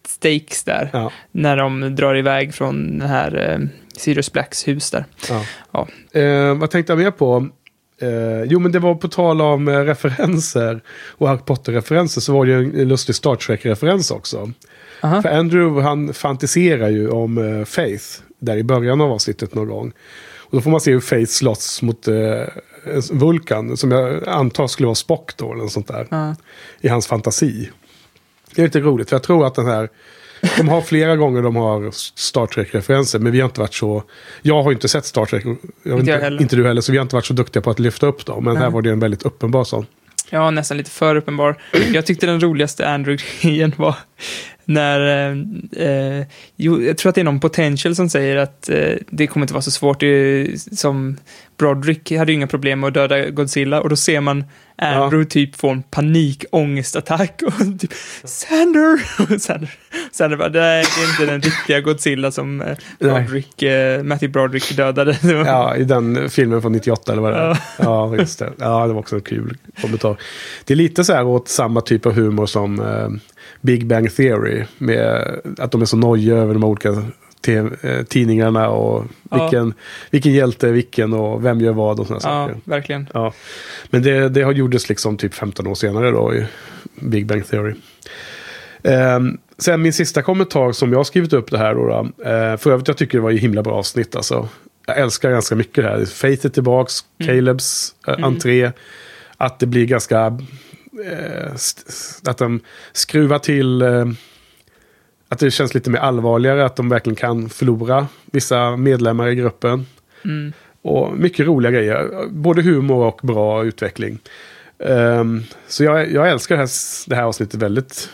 stakes där. Ja, När de drar iväg från den här eh, Sirius Blacks hus där. ja. Ja. Eh, vad tänkte jag mer på? Eh, jo, men det var på tal om eh, referenser och Harry Potter-referenser så var det ju en, en lustig Star Trek-referens också. Aha. För Andrew han fantiserar ju om eh, Faith där i början av avsnittet någon gång. Och då får man se hur Faith slåss mot eh, Vulkan som jag antar skulle vara Spock då eller något sånt där. Ja. I hans fantasi. Det är lite roligt för jag tror att den här de har flera gånger de har Star Trek-referenser, men vi har inte varit så... Jag har inte sett Star Trek, jag inte, heller. inte du heller, så vi har inte varit så duktiga på att lyfta upp dem. Men här Nej. var det en väldigt uppenbar sån. Ja, nästan lite för uppenbar. Jag tyckte den roligaste Andrew-grejen var när, eh, eh, jo, jag tror att det är någon potential som säger att eh, det kommer inte vara så svårt. Det är, som Broderick hade ju inga problem med att döda Godzilla och då ser man Andrew typ få en panikångestattack och typ Sander! Och Sander, Sander bara, det är inte den riktiga Godzilla som eh, Broderick, eh, Matthew Broderick dödade. Ja, i den filmen från 98 eller vad det är. Ja. Ja, just det. Ja, det var också en kul kommentar. Det är lite så här åt samma typ av humor som eh, Big Bang Theory. Med att de är så nojiga över de olika te- eh, tidningarna och Ja. vilken, vilken hjälte är vilken och vem gör vad och sådana Ja, saker. verkligen. Ja. Men det, det har gjordes liksom typ 15 år senare då i Big Bang Theory. Ehm, sen min sista kommentar som jag har skrivit upp det här då. då eh, för övrigt jag tycker det var ju himla bra avsnitt alltså. Jag älskar ganska mycket det här. Faith är tillbaks, Calebs eh, entré. Att det blir ganska... St- att de skruvar till... Att det känns lite mer allvarligare. Att de verkligen kan förlora vissa medlemmar i gruppen. Mm. Och mycket roliga grejer. Både humor och bra utveckling. Ehm, så jag, jag älskar det här, det här avsnittet väldigt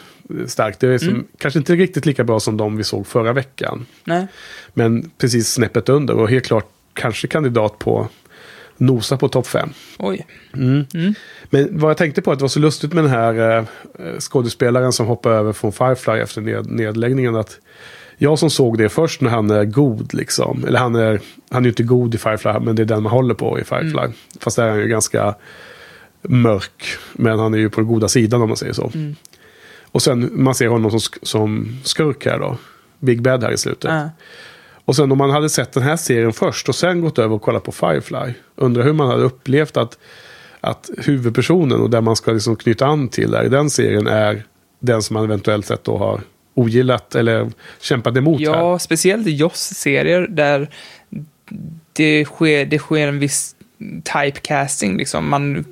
starkt. Det är som, Mm. kanske inte riktigt lika bra som de vi såg förra veckan. Nej. Men precis snäppet under. Och helt klart kanske kandidat på nosa på topp 5. Oj. Men vad jag tänkte på att det var så lustigt med den här eh, skådespelaren som hoppade över från Firefly efter ned, nedläggningen. Att jag som såg det först när han är god liksom. Eller han är, han är ju inte god i Firefly men det är den man håller på i Firefly. Fast där är han ju ganska mörk. Men han är ju på den goda sidan om man säger så. Och sen man ser honom som, som skurk här då. Big Bad här i slutet. Ja. Och sen om man hade sett den här serien först och sen gått över och kollat på Firefly. Undrar hur man hade upplevt att, att huvudpersonen och där man ska liksom knyta an till där i den serien är den som man eventuellt sett då har ogillat eller kämpat emot här. Ja, speciellt i Joss-serier där det sker, det sker en viss typecasting. Liksom. Man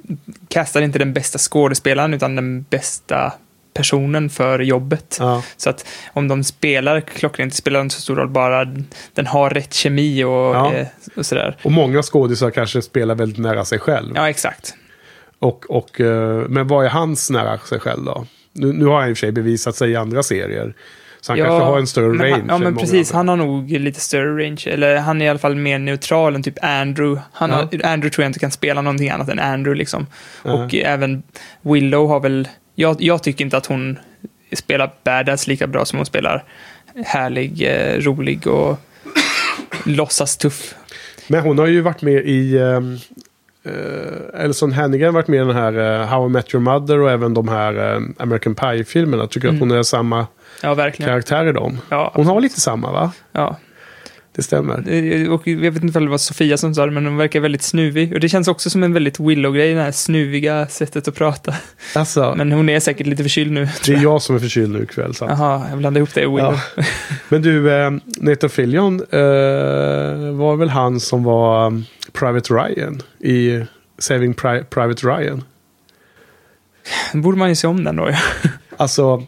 castar inte den bästa skådespelaren utan den bästa personen för jobbet. Ja. Så att om de spelar klockrent, det spelar inte så stor roll, bara den har rätt kemi och, Ja. eh, och sådär. Och många skådisar kanske spelar väldigt nära sig själv. Ja, exakt. Och, och, eh, men vad är hans nära sig själv då? Nu, nu har han i och för sig bevisat sig i andra serier. Så han ja, kanske har en större range. Han, ja, men precis. andra. Han har nog lite större range. Eller han är i alla fall mer neutral än typ Andrew. Han har, Andrew tror jag inte kan spela någonting annat än Andrew liksom. Och även Willow har väl... Jag, jag tycker inte att hon spelar badass lika bra som hon spelar härlig, eh, rolig och låtsas tuff. Men hon har ju varit med i... Um, uh, Elson Hannigan har varit med i den här uh, How I Met Your Mother och även de här eh, American Pie-filmerna. Tycker att hon är samma Ja, karaktär i dem. Ja, Hon har lite samma va? ja. Det stämmer. Och jag vet inte om det var Sofia som sa det, men hon verkar väldigt snuvig. Och det känns också som en väldigt Willow-grej, det här snuviga sättet att prata. Alltså, Men hon är säkert lite förkyld nu. det är jag som är förkyld nu ikväll. Så. Jaha, jag blandade ihop det och Willow. Ja. Men du, eh, Nathan Fillion eh, var väl han som var um, Private Ryan i Saving Pri- Private Ryan. borde man ju se om den då. Ja. Alltså,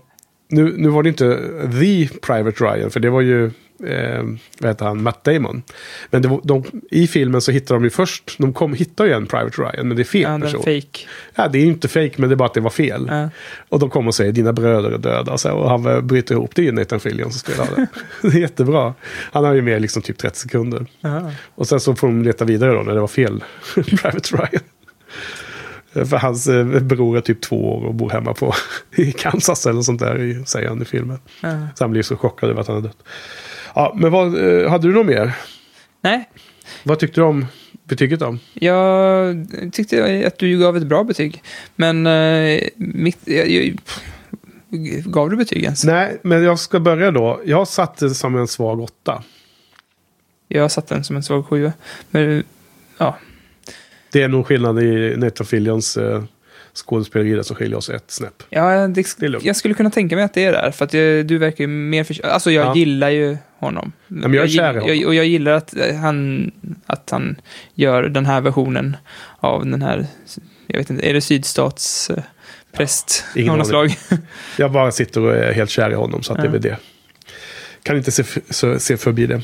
nu, nu var det inte The Private Ryan, för det var ju eh, vad heter han, Matt Damon. Men det, de, i filmen så hittar de ju först, de kom, hittar ju en Private Ryan, men det är fel Ja, person. fake. Ja, det är ju inte fake, men det är bara att det var fel. Ja. Och de kommer och säger dina bröder är döda. Så, och han bryter ihop. Det är ju Nathan Fillion som spelar det. det är jättebra. Han har ju med liksom typ 30 sekunder. Aha. Och sen så får de leta vidare då när det var fel Private Ryan. För hans eh, bror är typ två år och bor hemma på i Kansas eller sånt där, i- säger han i filmen. Ja. Så han blir så chockad över att han är dött. Ja, men vad, eh, hade du något mer? Nej, Vad tyckte du om betyget då? jag tyckte att du gav ett bra betyg. Men eh, mitt... Jag, jag, gav du betyg ens? Nej, men jag ska börja då. Jag satte det som en svag åtta. Jag satte den som en svag sjua. Men ja, Det är nog skillnad i Nathan Fillions eh, skådespeleri där som skiljer oss ett snäpp. ja det, Det är lugnt. jag skulle kunna tänka mig att det är där. För att jag, du verkar ju mer för... Alltså jag Ja. gillar ju honom. men jag är kär i honom. jag, Och jag gillar att eh, han, att han gör den här versionen av den här... Jag vet inte, är det sydstats... Präst ingen av något slag. Jag bara sitter och är helt kär i honom, så att det är Ja. väl det. Kan inte se, så, se förbi det.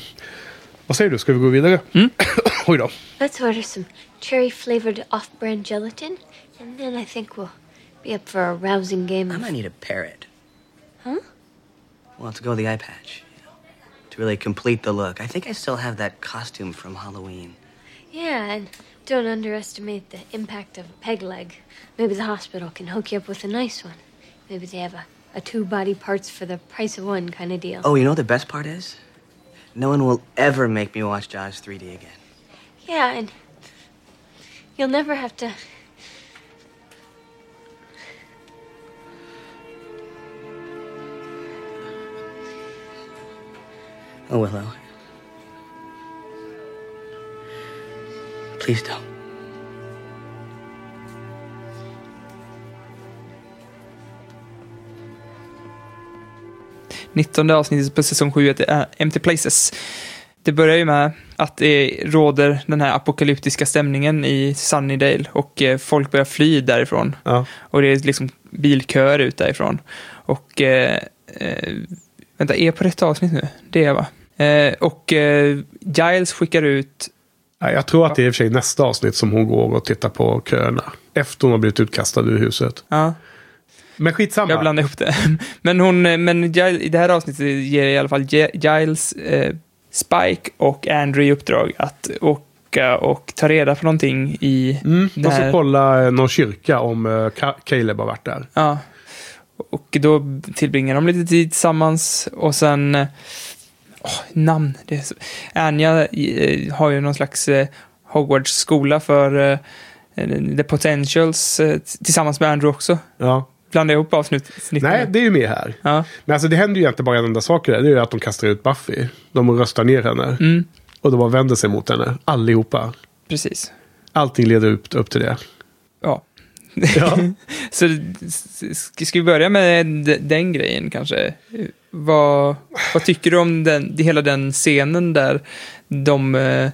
Vad säger du, ska vi gå vidare? Mm. Oj då. Let's order some cherry flavored off brand gelatin, and then I think we'll be up for a rousing game I might need a parrot. Huh? Well, to go with the eye patch. You know, to really complete the look. I think I still have that costume from Halloween. Yeah, and don't underestimate the impact of a peg leg. Maybe the hospital can hook you up with a nice one. Maybe they have a, a two body parts for the price of one kind of deal. Oh, you know what the best part is? No one will ever make me watch Jaws 3D again. Yeah, and you'll never have to. Oh, Willow. Please don't. Nittonde avsnittet på säsong 7 heter Empty Places. Det börjar ju med att det råder den här apokalyptiska stämningen i Sunnydale och eh, folk börjar fly därifrån. Ja. Och det är liksom bilköer ut därifrån. Och, eh, eh, vänta, är jag på rätt avsnitt nu? Det är jag va? Eh, och eh, Giles skickar ut, Jag tror att det är i och för sig nästa avsnitt som hon går och tittar på köerna. Efter hon har blivit utkastad ur huset. ja, Men skitsamma. jag blandar ihop det. Men hon, eh, men Giles, i det här avsnittet ger i alla fall Giles, eh, Spike och Andrew i uppdrag att åka och ta reda på någonting i Mm, de ska här- kolla eh, någon kyrka om Caleb har varit där. Ja. Och då tillbringar de lite tid tillsammans och sen... åh, namn. Det så, Anja eh, har ju någon slags eh, Hogwarts-skola för eh, The Potentials tillsammans med Andrew också. Ja. Blandar ihop avsnittet. Nej, det är ju med här. Ja. Men alltså det händer ju egentligen bara en enda sak det. Det är ju att de kastar ut Buffy. De röstar ner henne. Mm, Och de bara vänder sig mot henne. Allihopa. precis. Allting leder upp, upp till det. Ja. Så ska vi börja med den grejen kanske? Vad, vad tycker du om den, hela den scenen där de, eh,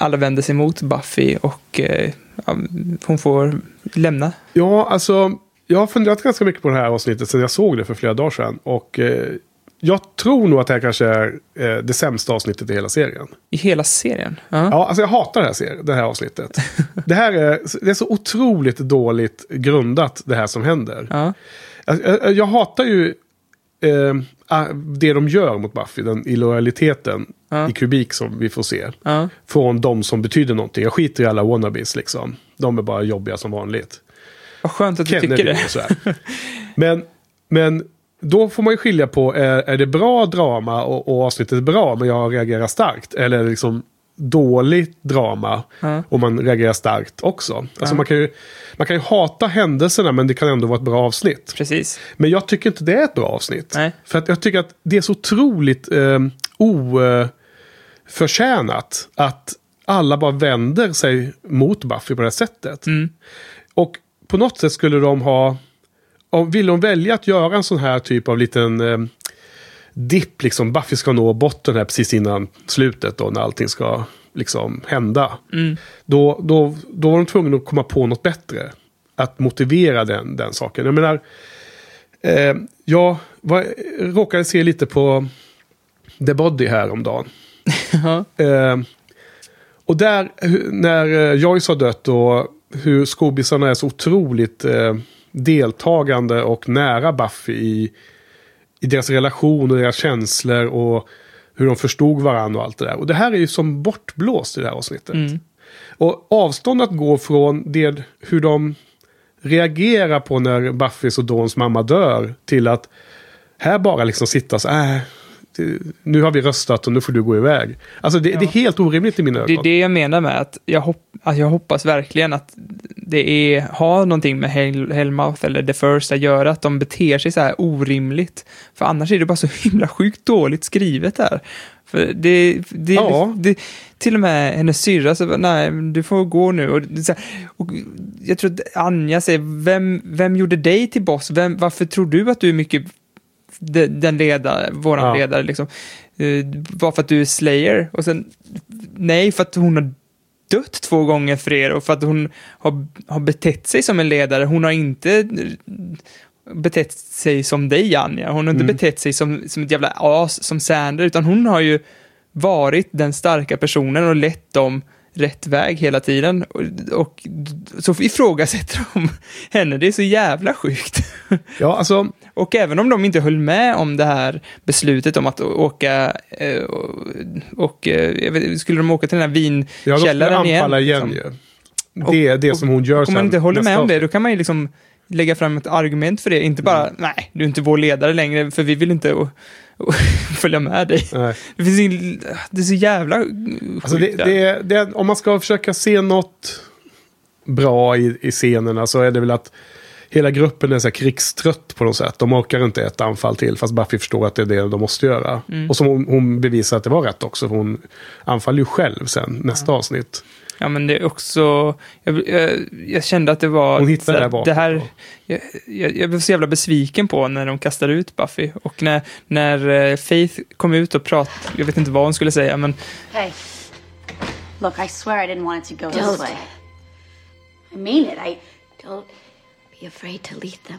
alla vänder sig mot Buffy och eh, ja, hon får lämna? Ja, alltså. Jag har funderat ganska mycket på det här avsnittet sedan jag såg det för flera dagar sedan. Och eh, jag tror nog att det här kanske är eh, det sämsta avsnittet i hela serien. I hela serien? Ja. Ja, alltså jag hatar det här, serien, det här avsnittet. det här är, det är så otroligt dåligt grundat, det här som händer. Ja. Jag, jag, jag hatar ju eh, det de gör mot Buffy, den illojaliteten Ja. i kubik som vi får se. Från de som betyder någonting. Jag skiter i alla wannabes liksom. De är bara jobbiga som vanligt. Vad skönt att du Kennedy tycker det. Men, men då får man ju skilja på, är, är det bra drama och, och avsnittet är bra men jag reagerar starkt? Eller är det liksom dåligt drama Ja. och man reagerar starkt också? Alltså Ja. man, kan ju, man kan ju hata händelserna men det kan ändå vara ett bra avsnitt. Precis. Men jag tycker inte det är ett bra avsnitt. Nej. För att jag tycker att det är så otroligt eh, oförtjänat att alla bara vänder sig mot Buffy på det här sättet. Mm. Och på något sätt skulle de ha... Om, vill de välja att göra en sån här typ av liten eh, dipp, liksom Buffy ska nå botten här precis innan slutet då, när allting ska liksom hända. Mm. Då, då, då var de tvungna att komma på något bättre. Att motivera den, den saken. Jag menar, eh, jag var, råkade se lite på The Body häromdagen. Eh, och där, när eh, Joyce har dött och hur skobisarna är så otroligt eh, deltagande och nära Buffy i, i deras relation och deras känslor och hur de förstod varandra och allt det där. Och det här är ju som bortblåst i det här avsnittet. Och avståndet att gå från det, hur de reagerar på när Buffys och Dawns mamma dör till att här bara liksom sitta så äh, det- nu har vi röstat och nu får du gå iväg. Alltså det, det är helt orimligt i mina Det är ögon. det jag menar med att jag, hopp, att jag hoppas verkligen att det är, har någonting med Hell, Hellmouth eller The First att göra, att de beter sig så här orimligt. För annars är det bara så himla sjukt dåligt skrivet här. För det, det, Ja. det, till och med hennes syrra så nej, du får gå nu. Och, och jag tror att Anja säger, vem, vem gjorde dig till boss? Vem, varför tror du att du är mycket den ledare, våran Ja. ledare liksom. Uh, bara för att du är Slayer. Och sen, nej, för att hon har dött två gånger för er och för att hon har, har betett sig som en ledare. Hon har inte eh, betett sig som dig, Anja. Hon har inte betett sig som, som ett jävla as som Sander, utan hon har ju varit den starka personen och lett dem rätt väg hela tiden. Och, och så ifrågasätter de henne. Det är så jävla sjukt. Ja, alltså, Och även om de inte höll med om det här beslutet om att åka eh, och, och eh, vet, skulle de åka till den här ja, de vinkällaren igen? igen, liksom. ju. Det är det som hon gör Om man sen inte håller med om det, då kan man ju liksom lägga fram ett argument för det. Inte bara, Mm. nej, du är inte vår ledare längre, för vi vill inte följa med dig. Nej. Det, finns ing, det är så jävla Alltså det, det, det, om man ska försöka se något bra i, i scenerna så är det väl att hela gruppen är så krigstrött på något sätt. De orkar inte ett anfall till fast Buffy förstår att det är det de måste göra. Mm. Och som hon, hon bevisar att det var rätt också. För hon anfaller ju själv sen, nästa avsnitt. Ja, men det är också... Jag, jag, jag kände att det var... Hon hittade det här vapnet det här jag, jag, jag blev så jävla besviken på när de kastade ut Buffy. Och när, när eh, Faith kom ut och pratade, jag vet inte vad hon skulle säga, men Hey, look, I swear I didn't want it to go Don't. this way. I mean it. I. Don't be afraid to lead them.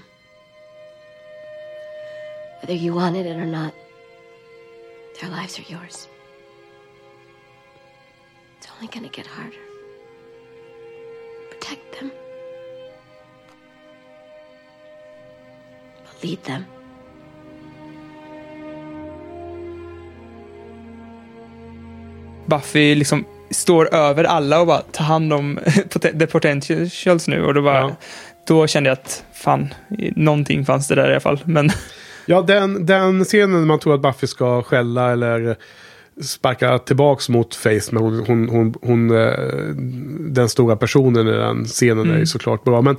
Whether you wanted it or not, their lives are yours. It's only gonna get harder. Protect them. But lead them. Buffy liksom står över alla och bara tar hand om the potentials nu. Och då, bara, Ja. då kände jag att fan, någonting fanns det där i alla fall. Men Ja, den, den scenen när man tror att Buffy ska skälla eller sparka tillbaks mot Faith. Men hon, hon, hon, hon, eh, den stora personen i den scenen är ju såklart bra. Men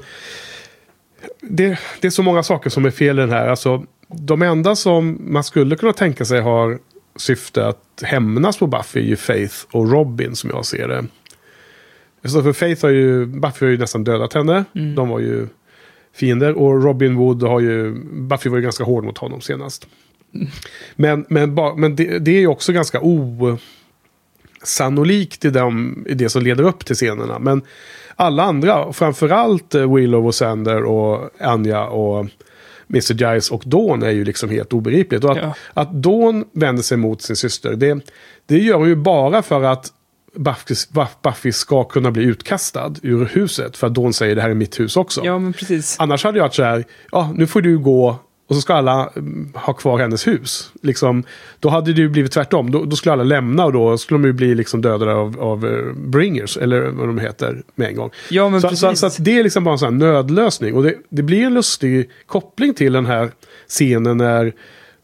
det, det är så många saker som är fel i den här. Alltså, de enda som man skulle kunna tänka sig har syfte att hämnas på Buffy är ju Faith och Robin som jag ser det. Så för Faith har ju, Buffy har ju nästan dödat henne. De var ju fiender. Och Robin Wood har ju, Buffy var ju ganska hård mot honom senast. Men, men, men det, det är ju också ganska osannolikt i, dem, i det som leder upp till scenerna. Men alla andra, framförallt eh, Willow och Sander och Anja och Mr. Giles och Dawn är ju liksom helt obegripligt. Och att, Ja. att Dawn vänder sig mot sin syster, det, det gör hon ju bara för att Buffy, Buffy ska kunna bli utkastad ur huset. För att Dawn säger det här är mitt hus också. ja, men precis. Annars hade jag varit så här, ja nu får du gå och så ska alla mm, ha kvar hennes hus. Liksom, då hade det ju blivit tvärtom. Då, då skulle alla lämna och då skulle de ju bli liksom dödade av, av eh, bringers, eller vad de heter, med en gång. Ja, men så, precis. så, så att det är liksom bara en sån här nödlösning. Och det, det blir en lustig koppling till den här scenen när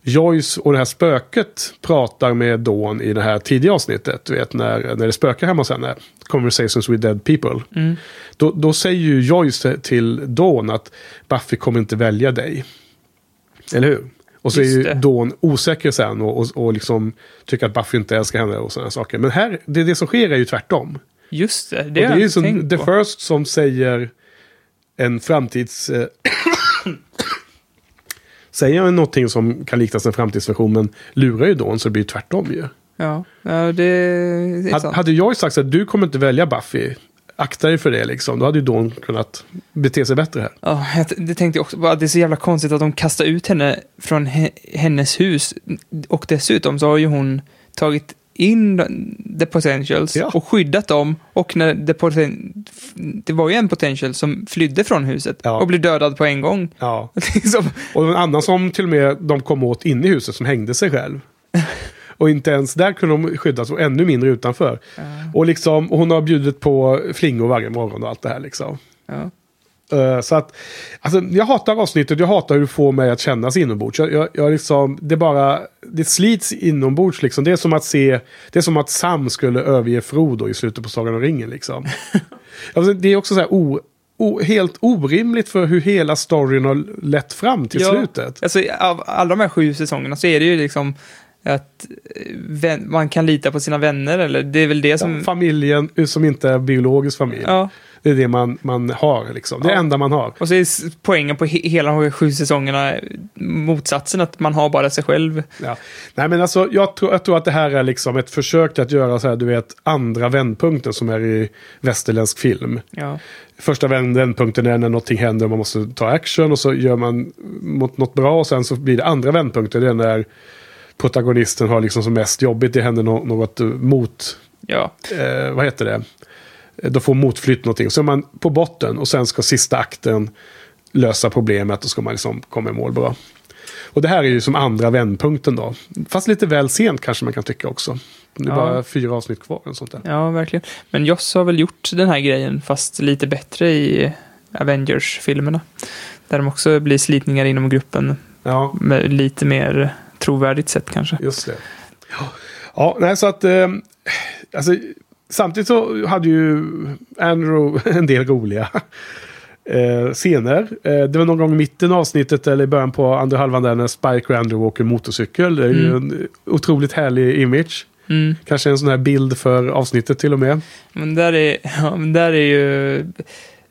Joyce och det här spöket pratar med Dawn i det här tidiga avsnittet. Du vet när, när det spökar hemma hos henne. Conversations with dead people. Mm. Då, då säger ju Joyce till Dawn att Buffy kommer inte välja dig. Eller hur? Och så Just är ju det. Dawn osäker sen och, och, och liksom tycker att Buffy inte älskar henne och sådana saker. Men här, det, det som sker är ju tvärtom. Just det, det och det är ju som The på. First som säger en framtids... Eh, säger någonting som kan liknas en framtidsversion men lurar ju Dawn så det blir ju tvärtom ju. Ja, ja det är sant. hade jag sagt att du kommer inte välja Buffy. Akta dig för det liksom. Då hade ju Dawn kunnat bete sig bättre här. Ja, det tänkte jag också. Bara, Det är så jävla konstigt att de kastar ut henne från he hennes hus. Och dessutom så har ju hon tagit in the potentials Ja. och skyddat dem. Och när the poten det var ju en potential som flydde från huset Ja. och blev dödad på en gång. Ja. liksom, Och en annan som till och med de kom åt inne i huset som hängde sig själv. Och inte ens där kunde de skyddas och ännu mindre utanför. Och liksom, hon har bjudit på flingor varje morgon och allt det här liksom. ja. Eh, så att, alltså, jag hatar avsnittet, jag hatar hur det får mig att kännas inombords. Jag, jag, jag liksom, det bara, det slits inombords liksom. Det är som att se, det är som att Sam skulle överge Frodo i slutet på Sagan om ringen liksom. alltså, det är också så här o, o, helt orimligt för hur hela storyn har lett fram till Ja, slutet. Alltså, av alla de här sju säsongerna så är det ju liksom att eh, man kan lita på sina vänner, eller det är väl det som... Ja, familjen eh, som inte är biologisk familj. Ja, Det är det man, man har liksom. Det Ja. enda man har. och så är poängen på he hela de sju säsongerna motsatsen, att man har bara sig själv. Ja. Nej men alltså jag tror, jag tror att det här är liksom ett försök att göra så här, du vet, andra vändpunkten som är i västerländsk film. Ja, Första vänd- vändpunkten är när någonting händer och man måste ta action och så gör man mot något bra och sen så blir det andra vändpunkten. Det är när protagonisten har liksom som mest jobbigt. Det händer nå- något eh, mot, ja, eh, vad heter det? Eh, Då får motflytt någonting. Så är man på botten och sen ska sista akten lösa problemet och ska man liksom komma i mål bra. Och det här är ju som andra vändpunkten då. Fast lite väl sent kanske man kan tycka också. Det är Ja. bara fyra avsnitt kvar. Och sånt där. ja, verkligen. Men Joss har väl gjort den här grejen, fast lite bättre i Avengers-filmerna. Där de också blir slitningar inom gruppen Ja, med lite mer trovärdigt sätt kanske. just det. Ja, ja nej, så att... Eh, alltså, samtidigt så hade ju Andrew en del roliga eh, scener. Eh, det var någon gång i mitten av avsnittet eller i början på andra halvan där när Spike och Andrew åker motorcykel. Det är ju en otroligt härlig image. Mm. Kanske en sån här bild för avsnittet till och med. Men där är, ja, men där är ju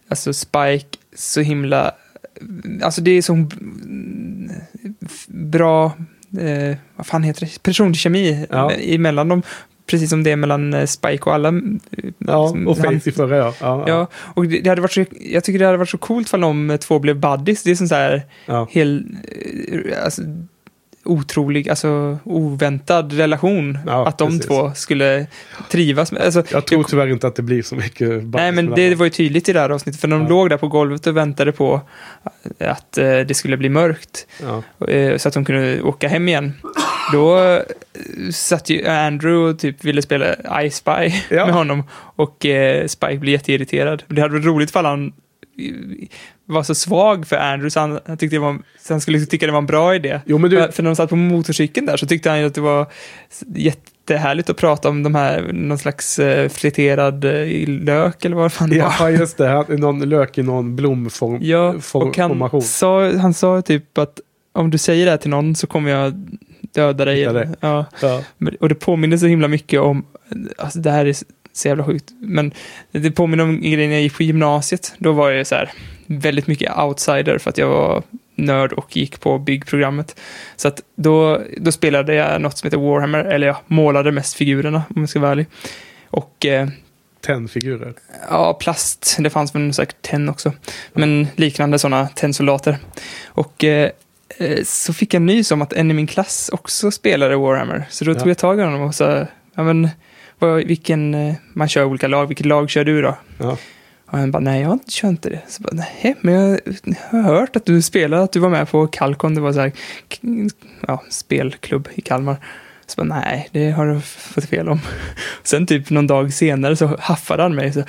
alltså Spike så himla... Alltså det är så mm, bra... Eh, vad fan heter det? Personkemi Ja. emellan dem. Precis som det är mellan eh, Spike och alla. eh, Ja, som och Faith i förra ja. ja, Ja, och det, det hade varit så, jag tycker det hade varit så coolt om de två blev buddies. Det är sån så här ja. hel, eh, alltså, otrolig, alltså oväntad relation. Ja, att de precis. två skulle trivas med. Alltså, Jag tror tyvärr inte att det blir så mycket Nej, men det dem. var ju tydligt i det här avsnittet, för de Ja. låg där på golvet och väntade på att eh, det skulle bli mörkt, Ja. eh, så att de kunde åka hem igen. Då eh, satt ju Andrew och typ ville spela I Spy med honom och eh, Spike blev jätteirriterad. Det hade varit roligt för han eh, var så svag för Andrew så han, han, tyckte det var, han skulle tycka det var en bra idé. Jo, men du, För, för när de satt på motorcykeln där så tyckte han ju att det var jättehärligt att prata om de här, någon slags eh, friterad eh, lök eller vad fan det var. Ja, just det. Han- Någon lök i någon blomform. Ja, och han formation. sa, han sa typ att om du säger det här till någon så kommer jag döda dig. Ja, Ja. och det påminner så himla mycket om, alltså det här är så jävla sjukt, men det påminner om grejen jag gick på gymnasiet. Då var jag så här väldigt mycket outsider för att jag var nörd och gick på byggprogrammet. Så att då, då spelade jag något som heter Warhammer, eller jag målade mest figurerna om jag ska vara ärlig. Och eh, Tennfigurer. Ja, plast. Det fanns väl säkert tenn också. Men liknande sådana tennsoldater. Och eh, eh, så fick jag nys om att en i min klass också spelade Warhammer. Så då Ja. tog jag tag i honom och sa, ja men, vad, vilken, eh, man kör olika lag, vilket lag kör du då? Ja. Och han bara, nej jag kör inte det. Så bara, nej, men jag har hört att du spelade, att du var med på Kalkon, det var så här, ja, spelklubb i Kalmar. Så bara, nej, det har du fått fel om. Sen typ någon dag senare så haffade han mig så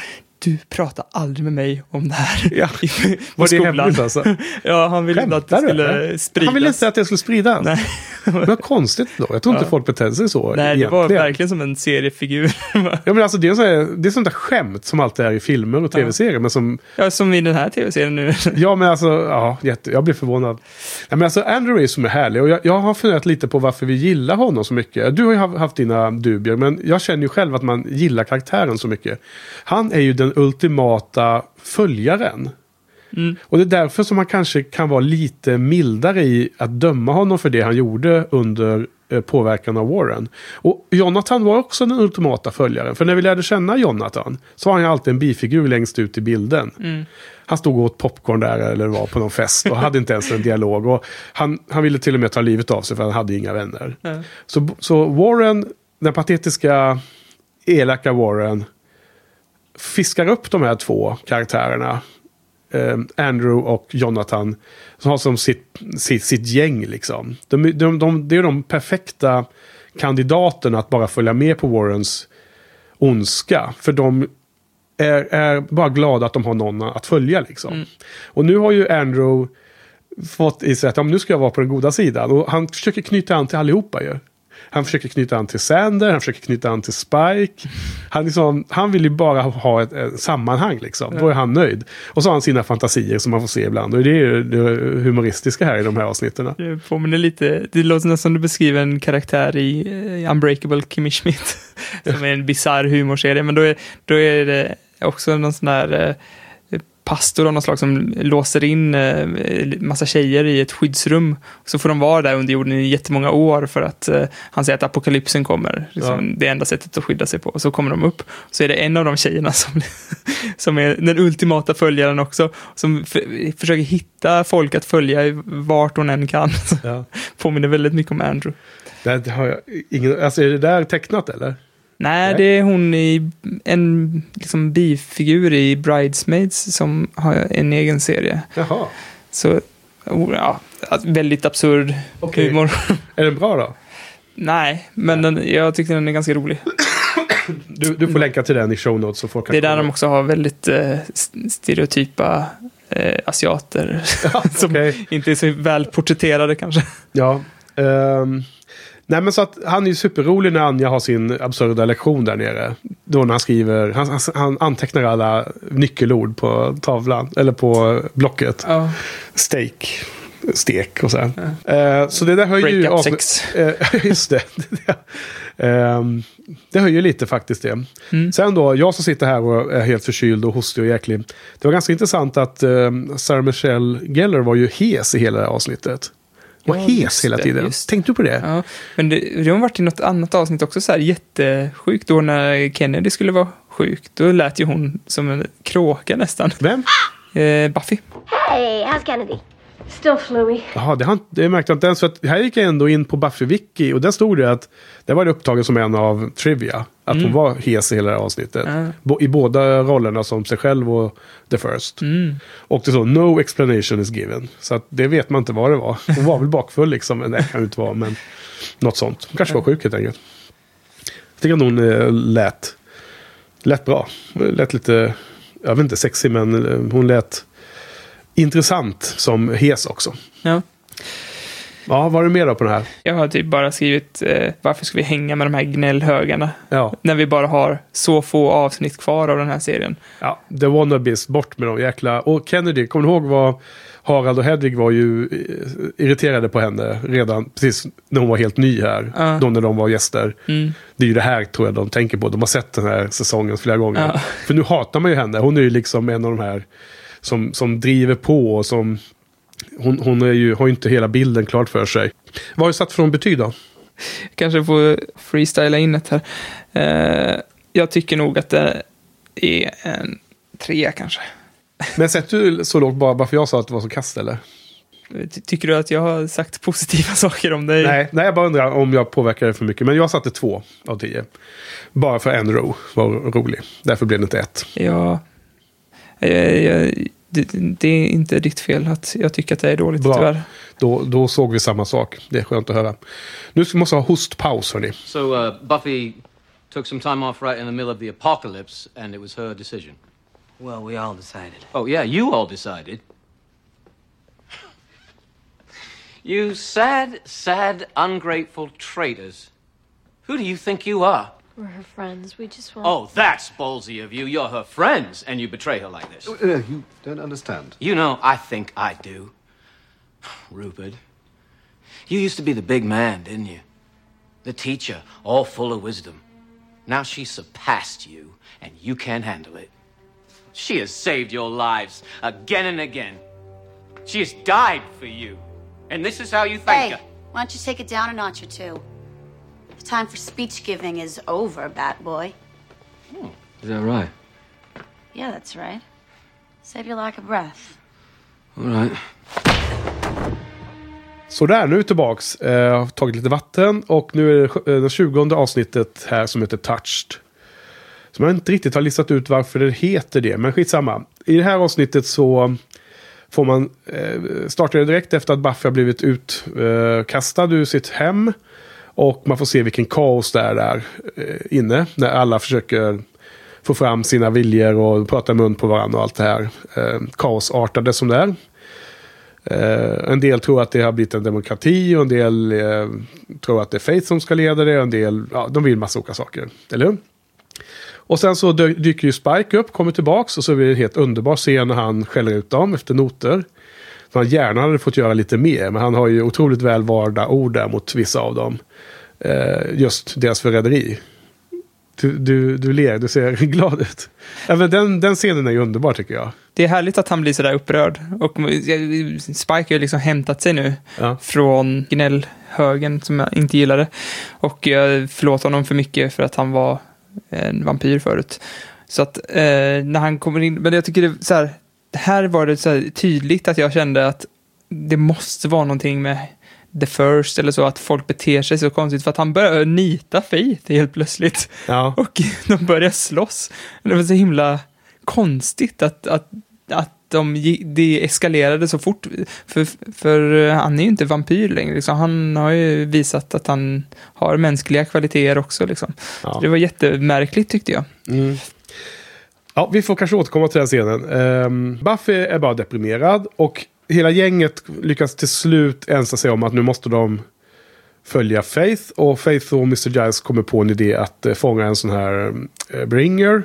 du pratar aldrig med mig om det här Ja. i, Var det hemligt alltså? Ja, han ville inte att det skulle spridas. Han ville inte att det skulle spridas. Nej. Vad konstigt då. Jag tror inte Ja. folk beter sig så Nej, det egentligen. var verkligen som en seriefigur. Ja, men alltså, det, är så här, det är sånt där skämt som alltid är i filmer och tv-serier. Men som, ja, som i den här tv-serien nu. ja, men alltså, ja, jätte, jag blir förvånad. Ja, men alltså, Andrew är som är härlig och jag, jag har funderat lite på varför vi gillar honom så mycket. Du har ju haft dina dubier, men jag känner ju själv att man gillar karaktären så mycket. Han är ju den ultimata följaren. Mm. Och det är därför som man kanske kan vara lite mildare i att döma honom för det han gjorde under eh, påverkan av Warren. Och Jonathan var också den ultimata följaren. För när vi lärde känna Jonathan så var han ju alltid en bifigur längst ut i bilden. Han stod och åt popcorn där eller var på någon fest och hade inte ens en dialog. Och han, han ville till och med ta livet av sig för han hade inga vänner. Så, så Warren, den patetiska elaka Warren, fiskar upp de här två karaktärerna. Eh, Andrew och Jonathan. Som har som sitt, sitt, sitt gäng liksom. De, de, de, det är de perfekta kandidaterna att bara följa med på Warrens ondska. För de är, är bara glada att de har någon att följa liksom. Och nu har ju Andrew fått i sig att ja, nu ska jag vara på den goda sidan. Och han försöker knyta an till allihopa ju. Han försöker knyta an till Sander, han försöker knyta an till Spike. Han, liksom, han vill ju bara ha ett, ett sammanhang liksom. Då är han nöjd. Och så har han sina fantasier som man får se ibland. Och det är ju det humoristiska här i de här avsnitten. Det påminner lite, det låter nästan som du beskriver en karaktär i Unbreakable Kimmy Schmidt. som är en bisarr humorserie, men då är, då är det också någon sån där eh, pastor av något slag som låser in eh, massa tjejer i ett skyddsrum. Så får de vara där under jorden i jättemånga år för att eh, han säger att apokalypsen kommer. Liksom, Det är enda sättet att skydda sig på. Så kommer de upp. Så är det en av de tjejerna som, som är den ultimata följaren också. Som försöker hitta folk att följa vart hon än kan. Ja. Påminner väldigt mycket om Andrew. Det, det har jag ingen, alltså är det där tecknat eller? Nej, det är hon i en liksom, bifigur i Bridesmaids som har en egen serie. Jaha. Så, oh, ja, att- väldigt absurd Okej. humor. Är den bra då? Nej, men den, jag tyckte den är ganska rolig. Du, du får länka till den i show notes så folk kan Det är där kolla. de också har väldigt eh, st- stereotypa eh, asiater. som okej. inte är så väl porträtterade kanske. Ja. ehm, nej men så att han är ju superrolig när Anja har sin absurda lektion där nere. Då när han skriver, han, han, antecknar alla nyckelord på tavlan, eller på blocket. Ja. Steak, stek och så. här. Eh, så det där höjer ju... Breakup sex. Eh, just det. Ehm, det höjer lite faktiskt det. Mm. Sen då, jag som sitter här och är helt förkyld och hostig och jäklig. Det var ganska intressant att um, Sarah Michelle Gellar var ju hes i hela det här avsnittet. Var Ja, hes hela tiden. just det. Tänkte du på det? Ja, men det, det har varit i något annat avsnitt också så här jättesjukt. Då när Kennedy skulle vara sjuk, då lät ju hon som en kråka nästan. Vem? Eh, Buffy. Hey, how's Kennedy? Still fluey. Jaha, det, det märkte jag inte ens. För att här gick jag ändå in på Buffy Wiki och där stod det att det var det upptaget som en av Trivia. Att hon var hes i hela det här avsnittet. Bo, I båda rollerna som sig själv och The First. Mm. Och det så, no explanation is given. Så att det vet man inte vad det var. Hon var väl bakfull liksom. Men det kan ju inte vara, men något sånt. Hon kanske var sjuk helt enkelt. Jag tycker att hon eh, lät, lät bra. Lät lite, jag vet inte sexy, men eh, hon lät intressant som hes också. Ja. Ja, vad är det mer då på den här? Jag har typ bara skrivit eh, varför ska vi hänga med de här gnällhögarna? Ja, När vi bara har så få avsnitt kvar av den här serien. ja The Wannabes, bort med de jäkla... Och Kennedy, kommer du ihåg vad Harald och Hedvig var ju eh, irriterade på henne redan precis när hon var helt ny här. Ja. Då när de var gäster. Mm. Det är ju det här tror jag de tänker på. De har sett den här säsongen flera gånger. Ja. För nu hatar man ju henne. Hon är ju liksom en av de här som, som driver på och som... Hon, hon är ju, har ju inte hela bilden klart för sig. Vad har du satt för någon betyg då? Kanske får freestyla in ett här. Eh, jag tycker nog att det är en trea kanske. Men sätter du så lågt bara, bara för jag sa att det var så kast eller? Ty- Tycker du att jag har sagt positiva saker om dig? Nej, nej, jag bara undrar om jag påverkar det för mycket. Men jag satte två av tio. Bara för en row var rolig. Därför blev det inte ett. Ja. Eh, jag, det, det är inte ditt fel att jag tycker att det är dåligt, Bra. tyvärr. Då, då såg vi samma sak. Det är skönt att höra. Nu ska- måste vi ha hostpaus hörni. So uh, Buffy took some time off right in the middle of the apocalypse, and it was her decision. Well, we all decided. Oh, yeah, you all decided. You sad, sad, ungrateful traitors. Who do you think you are? We're her friends. We just want. Oh, that's ballsy of you. You're her friends, and you betray her like this. Uh, you don't understand. You know, I think I do. Rupert, you used to be the big man, didn't you? The teacher, all full of wisdom. Now she's surpassed you, and you can't handle it. She has saved your lives again and again. She has died for you. And this is how you thank Hey, her. why don't you take it down a notch or two? The time for speech giving is over, Batboy. Is that right? Yeah, that's right. Save your lack of breath. All right. Sådär, nu är vi tillbaks. Eh, har tagit lite vatten och nu är det eh, det 20 avsnittet här som heter Touched. Som jag inte riktigt har listat ut varför det heter det, men skitsamma. I det här avsnittet så får man eh, starta det direkt efter att Buffy har blivit utkastad ur sitt hem. Och man får se vilken kaos det är där inne. När alla försöker få fram sina viljor och prata mun på varandra och allt det här. Eh, kaosartade som det är. Uh, en del tror att det har blivit en demokrati och en del uh, tror att det är Faith som ska leda det. Och en del, ja, de vill massa olika saker. Eller hur? Och sen så dyker ju Spike upp, kommer tillbaks och så blir det en helt underbar scen när han skäller ut dem efter noter. Så han gärna hade fått göra lite mer, men han har ju otroligt väl valda ord där mot vissa av dem. Eh, just deras förräderi. Du, du, du ler, du ser glad ut. Men den, den scenen är ju underbar tycker jag. Det är härligt att han blir sådär upprörd. Och Spike har ju liksom hämtat sig nu Ja. från gnällhögen som jag inte gillade. Och jag förlåter honom för mycket för att han var en vampyr förut. Så att eh, när han kommer in, men jag tycker det så här, här var det så tydligt att jag kände att det måste vara någonting med The First eller så, att folk beter sig så konstigt för att han börjar nita Faith helt plötsligt. Ja. Och de börjar slåss. Det var så himla konstigt att, att, att de, det eskalerade så fort. För, för han är ju inte vampyr längre. Liksom. Han har ju visat att han har mänskliga kvaliteter också. Liksom. Ja. Det var jättemärkligt tyckte jag. Ja, vi får kanske återkomma till den scenen. Um, Buffy är bara deprimerad och hela gänget lyckas till slut ensa sig om att nu måste de följa Faith. Och Faith och Mr. Giles kommer på en idé att eh, fånga en sån här eh, bringer.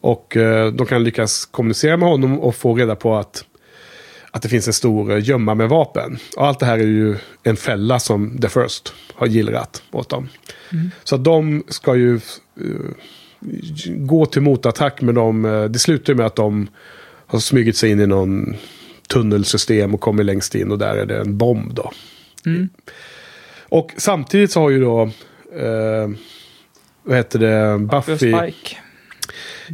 Och eh, de kan lyckas kommunicera med honom och få reda på att, att det finns en stor gömma med vapen. Och allt det här är ju en fälla som The First har gillrat åt dem. Så att de ska ju gå till motattack men de, eh, det slutar med att de har smugit sig in i någon tunnelsystem och kommer längst in och där är det en bomb då. Och samtidigt så har ju då, eh, vad heter det, Buffy Buffy. och Spike.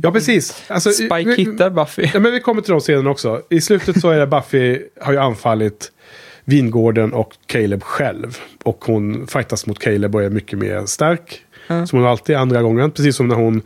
Ja, precis. Alltså, Spike vi- hittar Buffy. Ja, men vi kommer till de scenerna också. I slutet så är det Buffy har ju anfallit vingården och Caleb själv. Och hon fightas mot Caleb och är mycket mer stark. Ja. Som hon alltid andra gången. Precis som när hon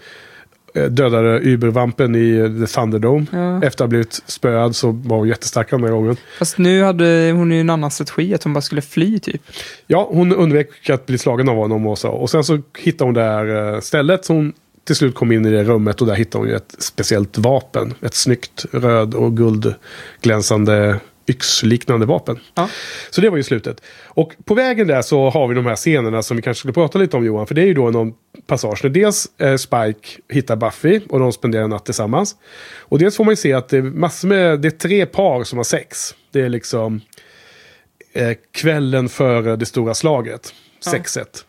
eh, dödade Ubervampen i The Thunderdome. Ja. Efter att ha blivit spöad så var hon jättestark andra gången. Fast nu hade hon ju en annan strategi, att hon bara skulle fly typ. Ja, hon undvek att bli slagen av honom och så. Och sen så hittade hon det här eh, stället. Så hon till slut kom in i det rummet och där hittade hon ju ett speciellt vapen. Ett snyggt röd och guldglänsande yxliknande vapen. Ja. Så det var ju slutet. Och på vägen där så har vi de här scenerna som vi kanske skulle prata lite om Johan. För det är ju då någon passage där dels eh, Spike hittar Buffy och de spenderar en natt tillsammans. Och dels får man ju se att det är massor med, det är tre par som har sex. Det är liksom eh, kvällen före det stora slaget. Sexet.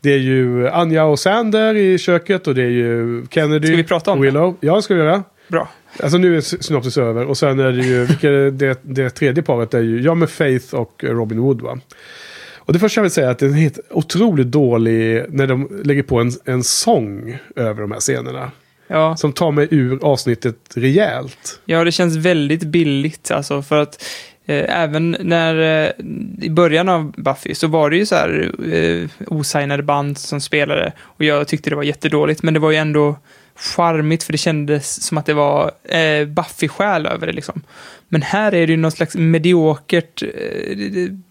Det är ju Anja och Sander i köket och det är ju Kennedy Ska vi prata om och Willow. Ja, det ska vi göra. Bra. Alltså nu är sy- synopsis över. Och sen är det ju, vilka det, det tredje paret är ju jag med Faith och Robin Wood va. Och det första jag vill säga är att det är helt otroligt dålig när de lägger på en, en sång över de här scenerna. Ja. Som tar mig ur avsnittet rejält. Ja, det känns väldigt billigt alltså för att eh, även när eh, i början av Buffy så var det ju så här eh, osignade band som spelade och jag tyckte det var jättedåligt men det var ju ändå charmigt för det kändes som att det var eh, Buffy-själ över det liksom. Men här är det ju något slags mediokert eh,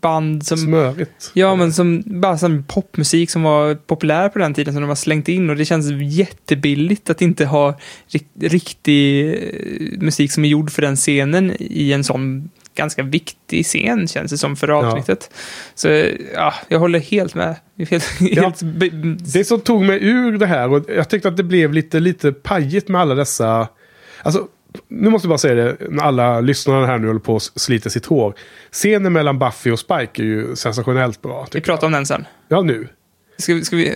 band som... Smörigt. Ja, men som bara som popmusik som var populär på den tiden som de har slängt in och det känns jättebilligt att inte ha rik riktig eh, musik som är gjord för den scenen i en sån ganska viktig scen känns det som för avsnittet. Så ja, jag håller helt med. Helt, helt be- Det som tog mig ur det här och jag tyckte att det blev lite, lite pajigt med alla dessa... Alltså, nu måste jag bara säga det, när alla lyssnare här nu håller på att slita sitt hår. Scenen mellan Buffy och Spike är ju sensationellt bra. Vi pratar om den sen. Ja, nu. Ska, vi- ska vi...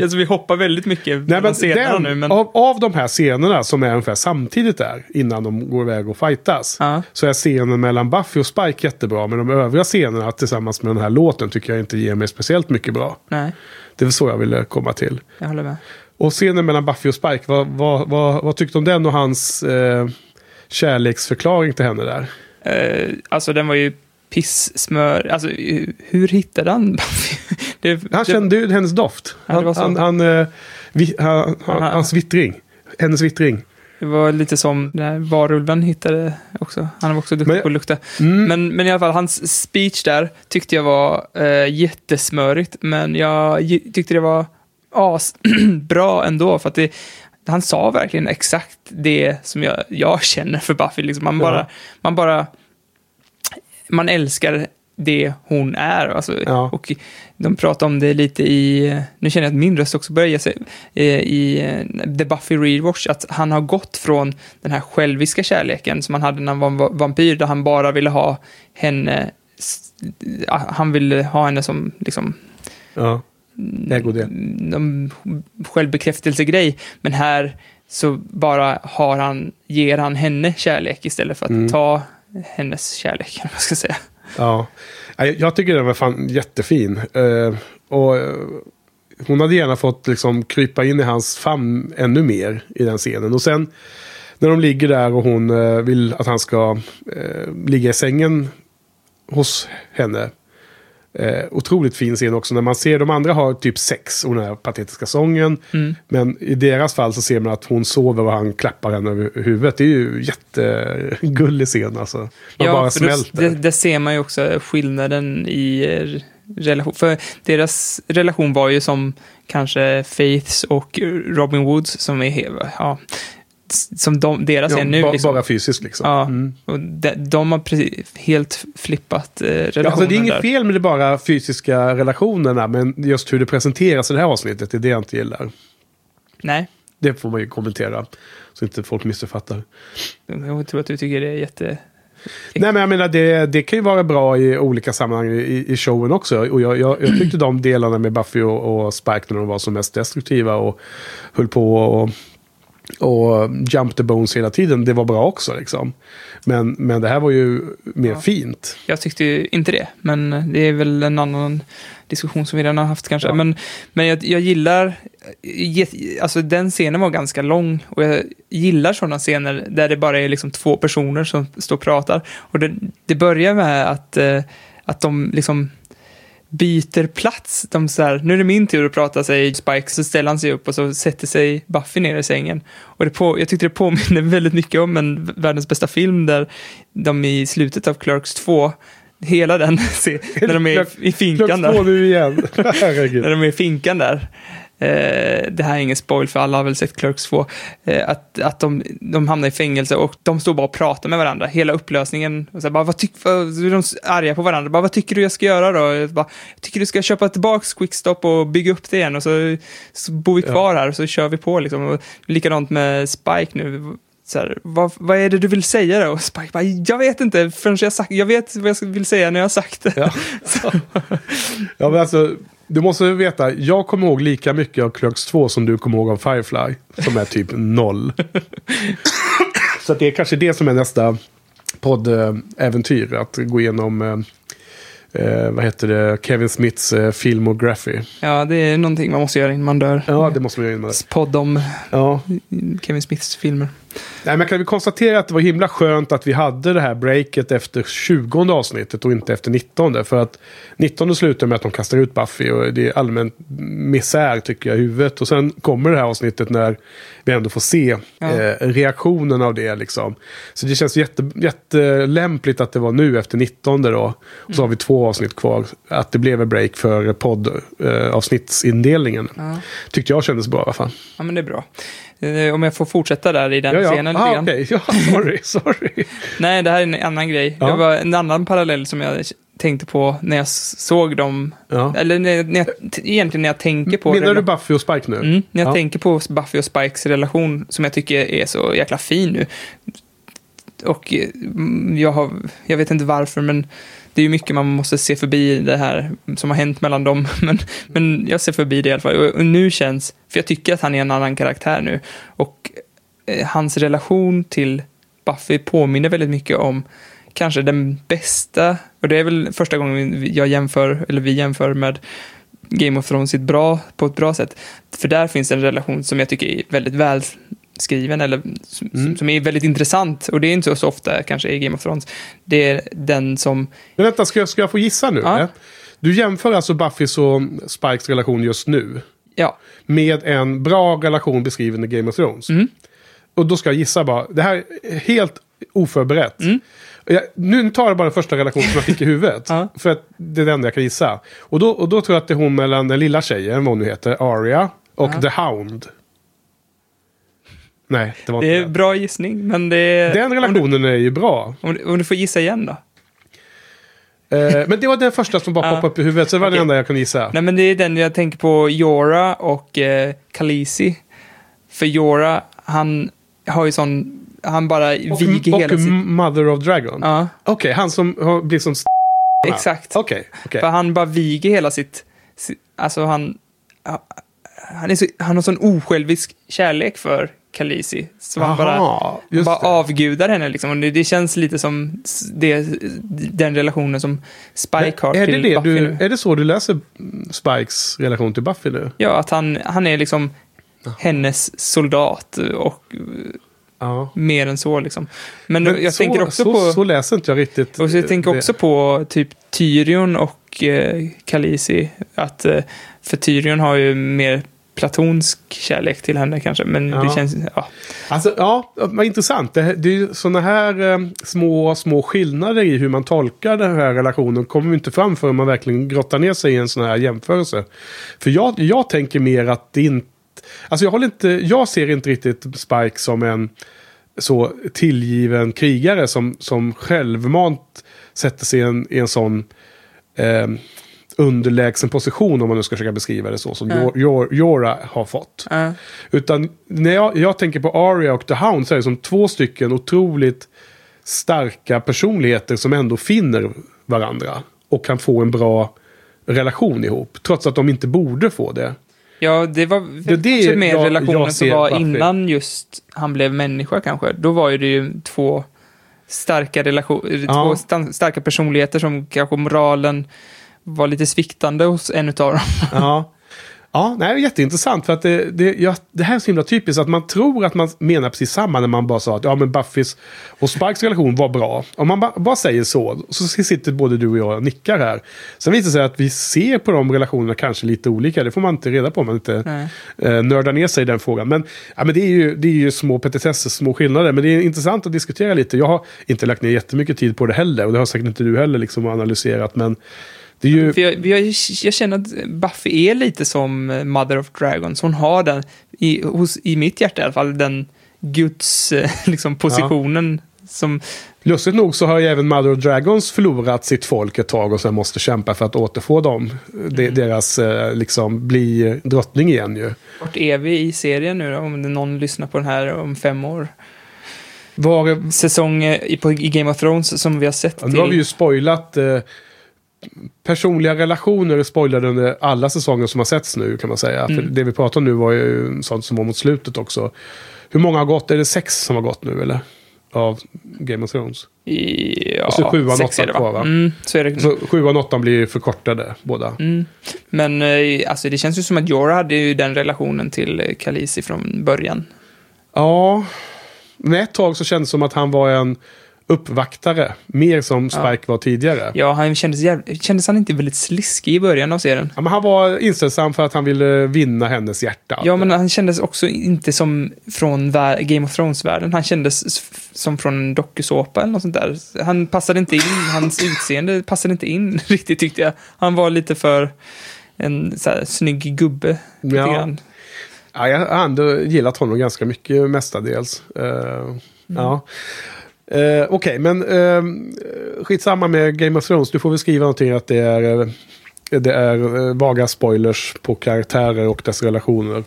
som vi hoppar väldigt mycket Nej, men scenerna den, nu, men... av, av de här scenerna som är ungefär samtidigt där, innan de går iväg och fightas, Ja. så är scenen mellan Buffy och Spike jättebra. Men de övriga scenerna tillsammans med den här låten tycker jag inte ger mig speciellt mycket bra. Nej, Det är så jag ville komma till. jag håller med. Och scenen mellan Buffy och Spike, vad, vad, vad, vad tyckte du om den och hans eh, kärleksförklaring till henne där? Eh, alltså den var ju pissmör. Alltså hur- hittade han det, Han kände ju hennes doft. Han, han, han, eh, han, han, hans vittring. Hennes vittring. Det var lite som när varulven hittade också. Han var också duktig Men- på att lukta. Mm. Men, men i alla fall, hans speech där tyckte jag var eh, jättesmörigt. Men jag tyckte det var as bra ändå. För att det, han sa verkligen exakt det som jag, jag känner för Buffy. Liksom man, Ja. bara, man bara... Man älskar det hon är. Alltså, Ja. Och de pratar om det lite i... Nu känner jag att min röst också börjar ge sig. eh, I eh, The Buffy Rewatch. Att han har gått från den här själviska kärleken som han hade när han var en va- vampyr. Där han bara ville ha henne... ja, Han ville ha henne som liksom Ja. Ägo det. någon självbekräftelsegrej. Men här så bara har han, ger han henne kärlek istället för att Mm. ta hennes kärlek, eller vad jag ska säga. Ja. Jag tycker den var fan jättefin. Eh, och eh, hon hade gärna fått liksom krypa in i hans famn ännu mer i den scenen. Och sen när de ligger där och hon eh, vill att han ska ligga i sängen hos henne. Eh, otroligt fin scen också när man ser de andra har typ sex och den här patetiska sången. Mm. Men i deras fall så ser man att hon sover och han klappar henne över huvudet. Det är ju jättegullig scen alltså. Man bara för då- smälter. det, det ser man ju också skillnaden i eh, relation. För deras relation var ju som kanske Faiths och Robin Woods som är, ja, som de, deras Ja, är nu. ba- liksom. Bara fysiskt liksom. Ja, Mm. och de, de har precis helt flippat eh, relationen Ja, alltså det är inget där. fel med det bara fysiska relationerna, men just hur det presenteras i det här avsnittet, det är det jag inte gillar. Nej, Det får man ju kommentera, så inte folk missuppfattar. jag tror att du tycker det är jätte... Nej, men jag menar, det, det kan ju vara bra i olika sammanhang i, i showen också. Och jag, jag, jag tyckte de delarna med Buffy och, och Spike när de var som mest destruktiva och höll på och, och jump the bones hela tiden, det var bra också liksom. Men, men det här var ju mer Ja. fint. Jag tyckte ju inte det, men det är väl en annan diskussion som vi redan har haft kanske. Ja. Men, men jag, jag gillar, alltså den scenen var ganska lång och jag gillar sådana scener där det bara är liksom två personer som står och pratar. Och det, det börjar med att, eh, att de liksom byter plats. De så här, nu är det min tur att prata, säger Spike, så ställer han sig upp och så sätter sig Buffy ner i sängen. Och det på, jag tyckte det påminner väldigt mycket om en världens bästa film där de i slutet av Clerks 2, hela den, se- när de är i finkan Klockan två där. nu igen. Herregud. När de är i finkan där. Eh, det här är ingen spoil för alla har väl sett Clerks 2. Eh, att att de, de hamnar i fängelse och de står bara och pratar med varandra. Hela upplösningen. Och så bara, vad tyck, vad, de arga på varandra. Bara, vad tycker du jag ska göra då? Jag, bara, tycker du ska köpa tillbaka Quickstop och bygga upp det igen. Och så, så bor vi kvar här och så kör vi på. Liksom. Och likadant med Spike nu. Så här, vad, vad är det du vill säga då? Och Spike bara, jag vet inte förrän jag sagt, jag vet vad jag vill säga när jag har sagt det. Ja. Ja, men alltså, du måste veta, jag kommer ihåg lika mycket av Clerks 2 som du kommer ihåg av Firefly. Som är typ noll. Så det är kanske det som är nästa poddäventyr. Att gå igenom, eh, eh, vad heter det, Kevin Smiths eh, filmography. Ja, det är någonting man måste göra innan man dör. Ja, det måste vi göra innan. Podd om Ja. Kevin Smiths filmer. Nej, men kan vi konstatera att det var himla skönt att vi hade det här breaket efter 20 avsnittet och inte efter 19. För att 19 slutar med att de kastar ut Buffy och det är allmänt misär tycker jag i huvudet. Och sen kommer det här avsnittet när vi ändå får se Ja. eh, reaktionen av det liksom. Så det känns jätte, jättelämpligt att det var nu efter 19 då. Och så har vi två avsnitt kvar. Att det blev en break för poddavsnittsindelningen. Ja. Tyckte jag kändes bra i alla fall. ja, men det är bra. Eh, Om jag får fortsätta där i den Ja, ja. scenen Ah, okej. Ja, sorry, sorry. Nej, det här är en annan grej. Ja. Det var en annan parallell som jag tänkte på när jag såg dem. Ja. Eller när, när jag, egentligen när jag tänker på... Menar du Buffy och Spike nu? Mm, när jag Ja. tänker på Buffy och Spikes relation som jag tycker är så jäkla fin nu. Och eh, jag, har, jag vet inte varför, men det är ju mycket man måste se förbi det här som har hänt mellan dem. Men, men jag ser förbi det i alla fall. Och, och nu känns, för jag tycker att han är en annan karaktär nu. Och eh, hans relation till Buffy påminner väldigt mycket om kanske den bästa, och det är väl första gången jag jämför, eller vi jämför med Game of Thrones bra, på ett bra sätt. För där finns en relation som jag tycker är väldigt väl välskriven, eller som, Mm. som är väldigt intressant. Och det är inte så ofta kanske i Game of Thrones. Det är den som, Men vänta, ska jag, ska jag få gissa nu? Ja. Du jämför alltså Buffys och Spikes relation just nu ja, med en bra relation beskriven i Game of Thrones. Mm. Och då ska jag gissa bara, det här är helt oförberett. Mm. Jag, nu tar jag bara den första relationen som jag fick i huvudet. Ja. För att det är den jag kan gissa. Och då, och då tror jag att det är hon mellan den lilla tjejen, vad hon nu heter, Arya, och Ja. The Hound. Nej, det var det inte är den. bra gissning, men det är... Den relationen är ju bra. om, du, om du får gissa igen då? Eh, men det var den första som bara Ja. poppade upp i huvudet, så det var Okej. den enda jag kunde gissa. Nej, men det är den jag tänker på, Jorah och eh, Khaleesi. För Jorah, han har ju sån, han bara Och, viger och hela sitt... Mother of Dragon. Ja, Okej, han som har- blir som... st- exakt. Okej, okej. För han bara viger hela sitt... sitt alltså han... Han, är så, han har sån osjälvisk kärlek för Khaleesi. Så han bara, Aha, bara det. avgudar henne liksom. Och det, det känns lite som det, den relationen som Spike har är, det till det Buffy du, nu. är det så du läser Spikes relation till Buffy nu? Ja, att han, han är liksom hennes soldat och Ja. mer än så liksom. Men, Men jag så, tänker också så, på... Så läser inte jag riktigt. och så jag tänker det. också på typ Tyrion och eh, Khaleesi. Att, eh, för Tyrion har ju mer platonsk kärlek till henne kanske. Men Ja. det känns... Ja. Alltså, ja, vad intressant. Det, det är ju sådana här eh, små, små skillnader i hur man tolkar den här relationen kommer inte fram förrän man verkligen grottar ner sig i en sån här jämförelse. För jag, jag tänker mer att det inte... Alltså jag, håller inte, jag ser inte riktigt Spike som en så tillgiven krigare som, som självmant sätter sig i en, i en sån eh, underlägsen position om man nu ska försöka beskriva det så som Ja. Jor- Jor- har fått. Ja. Utan när jag, jag tänker på Arya och The Hound så är det som två stycken otroligt starka personligheter som ändå finner varandra. Och kan få en bra relation ihop. Trots att de inte borde få det. Ja, det var Det- det mer jag- relationen jag som var Buffy. innan just han blev människa kanske. Då var ju det ju två starka relationer, Ja. två starka personligheter som kanske moralen var lite sviktande hos en utav dem. Ja. Ja, nej, jätteintressant. För att det, det, ja, det här är så himla typiskt att man tror att man menar precis samma när man bara sa att ja, men Buffys och Spikes relation var bra. Om man ba, bara säger så, så sitter både du och jag och nickar här. Sen visar det sig att vi ser på de relationerna kanske lite olika. Det får man inte reda på om man inte eh, nördar ner sig i den frågan. Men, ja, men det, är ju, det är ju små petitesser, små skillnader. Men det är intressant att diskutera lite. Jag har inte lagt ner jättemycket tid på det heller. Och det har säkert inte du heller liksom analyserat. Men det är ju... För jag, jag, jag känner att Buffy är lite som Mother of Dragons. Hon har den, i, hos, i mitt hjärta i alla fall, den Guds eh, liksom, positionen som... Lustigt nog så har ju även Mother of Dragons förlorat sitt folk ett tag och sen måste kämpa för att återfå dem. De, deras, eh, liksom, bli drottning igen ju. Vart är vi i serien nu då? Om någon lyssnar på den här om fem år. Var, Säsong eh, i, på, i Game of Thrones som vi har sett ja, nu har vi till... ju spoilat eh, personliga relationer spoilade under alla säsonger som har setts nu kan man säga. För Mm. det vi pratar om nu var ju sånt som var mot slutet också. Hur många har gått? Är det sex som har gått nu eller? Av Game of Thrones. Ja, Och så sjuan, sex åttan är kvar, va? Mm, så är det. Så sjuan och åttan blir förkortade båda. Mm. Men eh, alltså, det känns ju som att Jorah hade ju den relationen till Khaleesi från början. Ja, men ett tag så kändes det som att han var en uppvaktare. Mer som Spike var tidigare. Ja, han kändes, jäv... kändes han inte väldigt sliskig i början av serien? Ja, men han var inställsam för att han ville vinna hennes hjärta. Ja, men han kändes också inte som från Game of Thrones-världen. Han kändes som från en dokusåpa eller något sånt där. Han passade inte in, hans utseende passade inte in riktigt tyckte jag. Han var lite för en så här, snygg gubbe. Ja. grann. Ja, jag har ändå gillat honom ganska mycket mestadels. Uh, Ja. Uh, Okej, men uh, skitsamma med Game of Thrones. Du får väl skriva någonting att det är, eh, det är eh, vaga spoilers på karaktärer och dess relationer.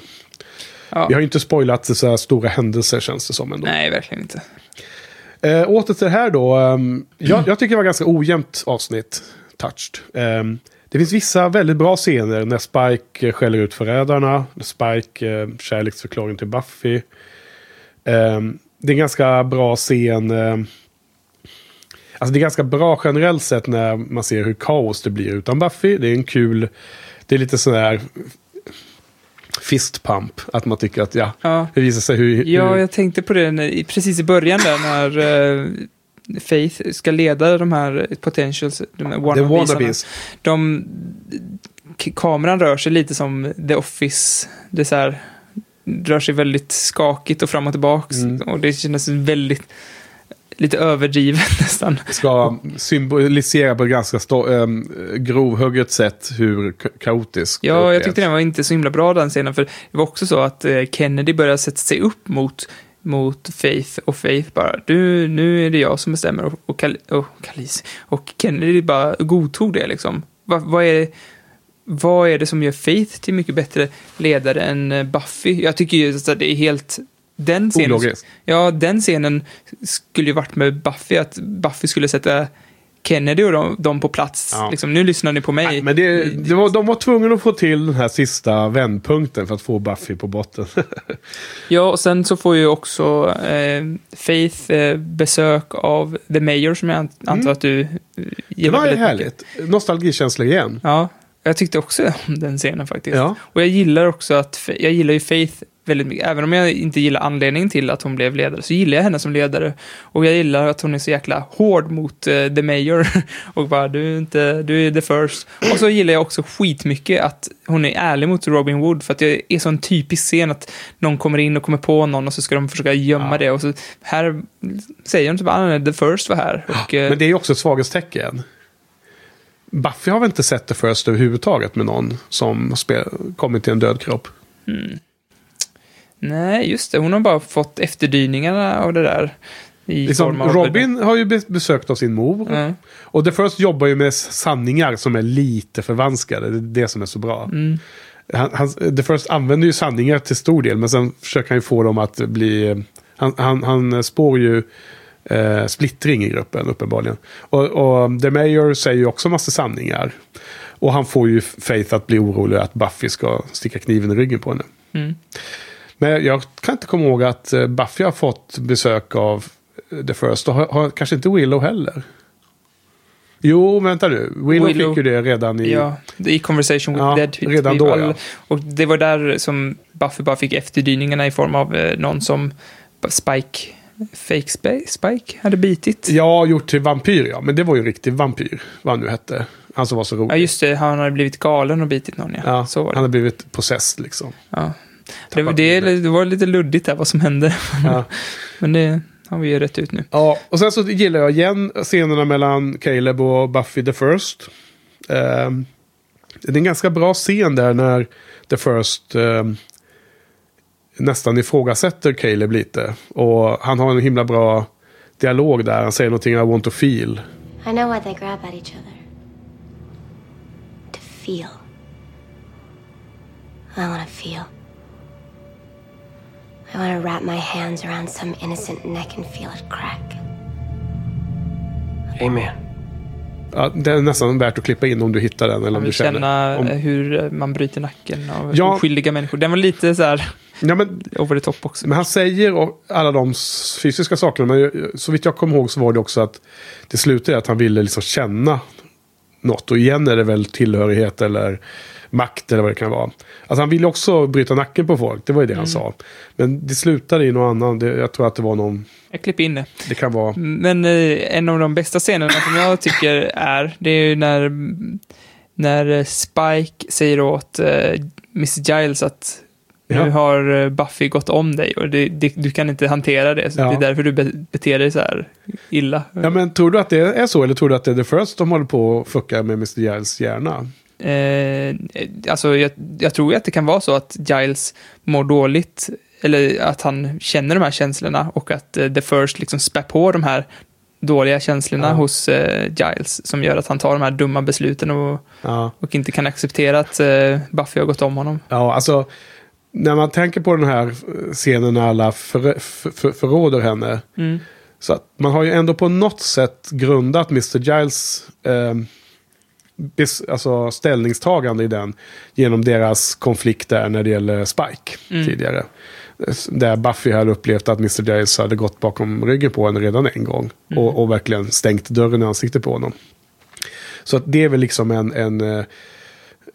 Ja. Vi har ju inte spoilat så här stora händelser känns det som ändå. Nej, verkligen inte. Eh, åter till det här då. ehm, jag, jag tycker det var ganska ojämnt avsnitt. Touched. Ehm, det finns vissa väldigt bra scener när Spike eh, skäller ut förrädarna. Spike eh, kärleksförklaring till Buffy. Ehm, det är ganska bra scen. ehm, alltså det är ganska bra generellt sett när man ser hur kaos det blir utan Buffy. Det är en kul... Det är lite sån här fist pump. Att man tycker att ja, Ja. det visar sig hur... Ja, hur jag tänkte på det när, precis i början där när eh, Faith ska leda de här potentials, de här wannabes. De, kameran rör sig lite som The Office. Det är så här, rör sig väldigt skakigt och fram och tillbaks. Mm. Och det kändes väldigt, lite överdrivet nästan. ska symbolisera på ett ganska ähm, grovhugget sätt hur ka- kaotisk det Ja, jag tyckte den var inte så himla bra den scenen. För det var också så att eh, Kennedy började sätta sig upp mot, mot Faith. Och Faith bara, du, nu är det jag som bestämmer. Och, och, Kal- och, Khaleesi. och Kennedy bara godtog det liksom. Va, vad, är, vad är det som gör Faith till mycket bättre ledare än eh, Buffy? Jag tycker ju att det är helt... Den scenen, Ologiskt. ja, den scenen skulle ju varit med Buffy, att Buffy skulle sätta Kennedy och dem, på plats. Ja. Liksom, nu lyssnar ni på mig. Nej, men det, det var, de var tvungna att få till den här sista vändpunkten för att få Buffy på botten. Ja, och sen så får ju också eh, Faith eh, besök av The Mayor som jag ant- antar att du eh, det gillar var väldigt härligt. Nostalgikänsla igen. Ja, jag tyckte också om den scenen faktiskt. Ja. Och jag gillar också att, jag gillar ju Faith väldigt mycket. Även om jag inte gillar anledningen till att hon blev ledare, så gillar jag henne som ledare. Och jag gillar att hon är så jäkla hård mot eh, The Mayor. och bara, du är inte, du är the first. Och så gillar jag också skitmycket att hon är ärlig mot Robin Wood. För att det är så en typisk scen att någon kommer in och kommer på någon och så ska de försöka gömma Ja. det. Och så här säger de typ, ah, the first var här. Och, eh, Men det är ju också ett svaghetstecken. Buffy har väl inte sett det först överhuvudtaget med någon som spel- kommit till en död kropp. Nej, just det. Hon har bara fått efterdyningarna av det där. Liksom, Robin har ju be- besökt av sin mor. Ja. Och The First jobbar ju med sanningar som är lite förvanskade. Det är det som är så bra. Mm. Han, han, The First använder ju sanningar till stor del. Men sen försöker han ju få dem att bli... Han, han, han spår ju eh, splittring i gruppen uppenbarligen. Och, och The Mayor säger ju också massa sanningar. Och han får ju Faith att bli orolig att Buffy ska sticka kniven i ryggen på henne. Mm. Men jag kan inte komma ihåg att eh, Buffy har fått besök av eh, The First. Och har, har kanske inte Willow heller. Jo, vänta nu. Willow, Willow- fick ju det redan i... Ja, i Conversation with Ja, Dead. redan då, all- ja. Och det var där som Buffy bara fick efterdyningarna i form av eh, någon som Spike, fake Spike, hade bitit. Ja, gjort till vampyr ja. Men det var ju en riktig vampyr. Vad han nu hette. Han som var så rolig. Ja, just det. Han hade blivit galen och bitit någon, ja. Ja, Så var han det. hade blivit possessed liksom. Ja. Det, det, det var lite luddigt där vad som hände. Ja. Men det har vi ju rätt ut nu. ja, och sen så gillar jag igen scenerna mellan Caleb och Buffy the First. Ehm, det är en ganska bra scen där när the First ehm, nästan ifrågasätter Caleb lite. Och han har en himla bra dialog där. Han säger någonting I want to feel. I know why they grab at each other. To feel. I want to feel. I want to wrap my hands around some innocent neck and feel it crack. Amen. Ja, det är nästan värt att klippa in om du hittar den. Eller om du känner. känna Om, eh, hur man bryter nacken av Ja. oskyldiga människor. Den var lite så här ja, men, over the top också. men han säger och alla de fysiska sakerna. Men så vitt jag kommer ihåg så var det också att det slutade att han ville liksom känna något. Och igen är det väl tillhörighet eller makt eller vad det kan vara. Alltså han ville också bryta nacken på folk. Det var ju det han sa. Men det slutade i någon annan. Det, jag tror att det var någon... Jag klipper in det. Det kan vara... Men eh, en av de bästa scenerna som jag tycker är, det är ju när, när Spike säger åt eh, Miss Giles att Ja. nu har eh, Buffy gått om dig och det, det, du kan inte hantera det. Så Ja. Det är därför du be, beter dig så här illa. Ja, men tror du att det är så? Eller tror du att det är The First de håller på att fucka med Mr. Giles hjärna? Eh, alltså, jag, jag tror ju att det kan vara så att Giles mår dåligt, eller att han känner de här känslorna och att eh, The First liksom spär på de här dåliga känslorna Ja. hos eh, Giles som gör att han tar de här dumma besluten och, Ja. och inte kan acceptera att eh, Buffy har gått om honom. Ja, alltså. När man tänker på den här scenen när alla för, för, för, förråder henne. Mm. Så att man har ju ändå på något sätt grundat Mr. Giles eh, bes, alltså ställningstagande i den genom deras konflikt där när det gäller Spike tidigare. Där Buffy hade upplevt att Mr. Giles hade gått bakom ryggen på henne redan en gång. Och, och verkligen stängt dörren i ansiktet på honom. Så att det är väl liksom en, en eh,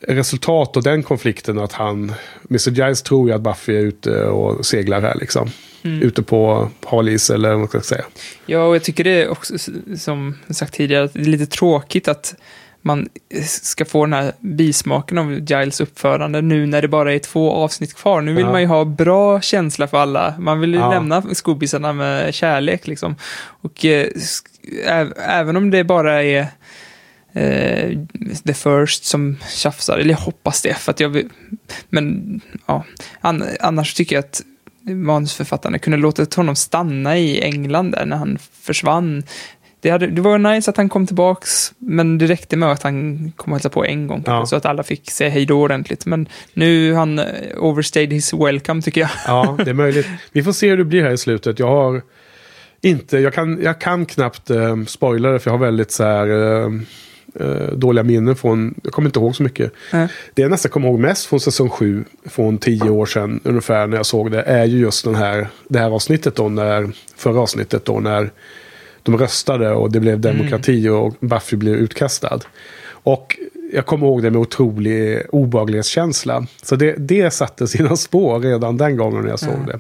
resultat av den konflikten att han, Mr. Giles tror ju att Buffy är ute och seglar här liksom. Ute på halis eller vad man ska säga. Ja, och jag tycker det är också, som sagt tidigare, att det är lite tråkigt att man ska få den här bismaken av Giles uppförande nu när det bara är två avsnitt kvar. Nu vill Ja. man ju ha bra känsla för alla. Man vill ju Ja. lämna skubbisarna med kärlek liksom. Och eh, även om det bara är eh, The First som tjafsar, eller jag hoppas det, för att jag vill, men ja, an, annars tycker jag att manusförfattarna kunde låtit honom stanna i England där när han försvann. Det, hade, det var nice att han kom tillbaks, men det räckte med att han kom och hälsade på en gång, Ja. så att alla fick säga hej då ordentligt. Men nu han eh, overstayed his welcome, tycker jag. Ja, det är möjligt. Vi får se hur det blir här i slutet. Jag har inte, jag kan, jag kan knappt eh, spoila det för jag har väldigt så här eh, eh, dåliga minnen från, jag kommer inte ihåg så mycket. Nej. Det jag nästan kommer ihåg mest från säsong 7, från tio år sedan ungefär när jag såg det, är ju just den här, det här avsnittet då, när, förra avsnittet då, när de röstade och det blev demokrati och Buffy blev utkastad. Och jag kommer ihåg det med otrolig obehaglighetskänsla. Så det, det satte sina spår redan den gången när jag såg det.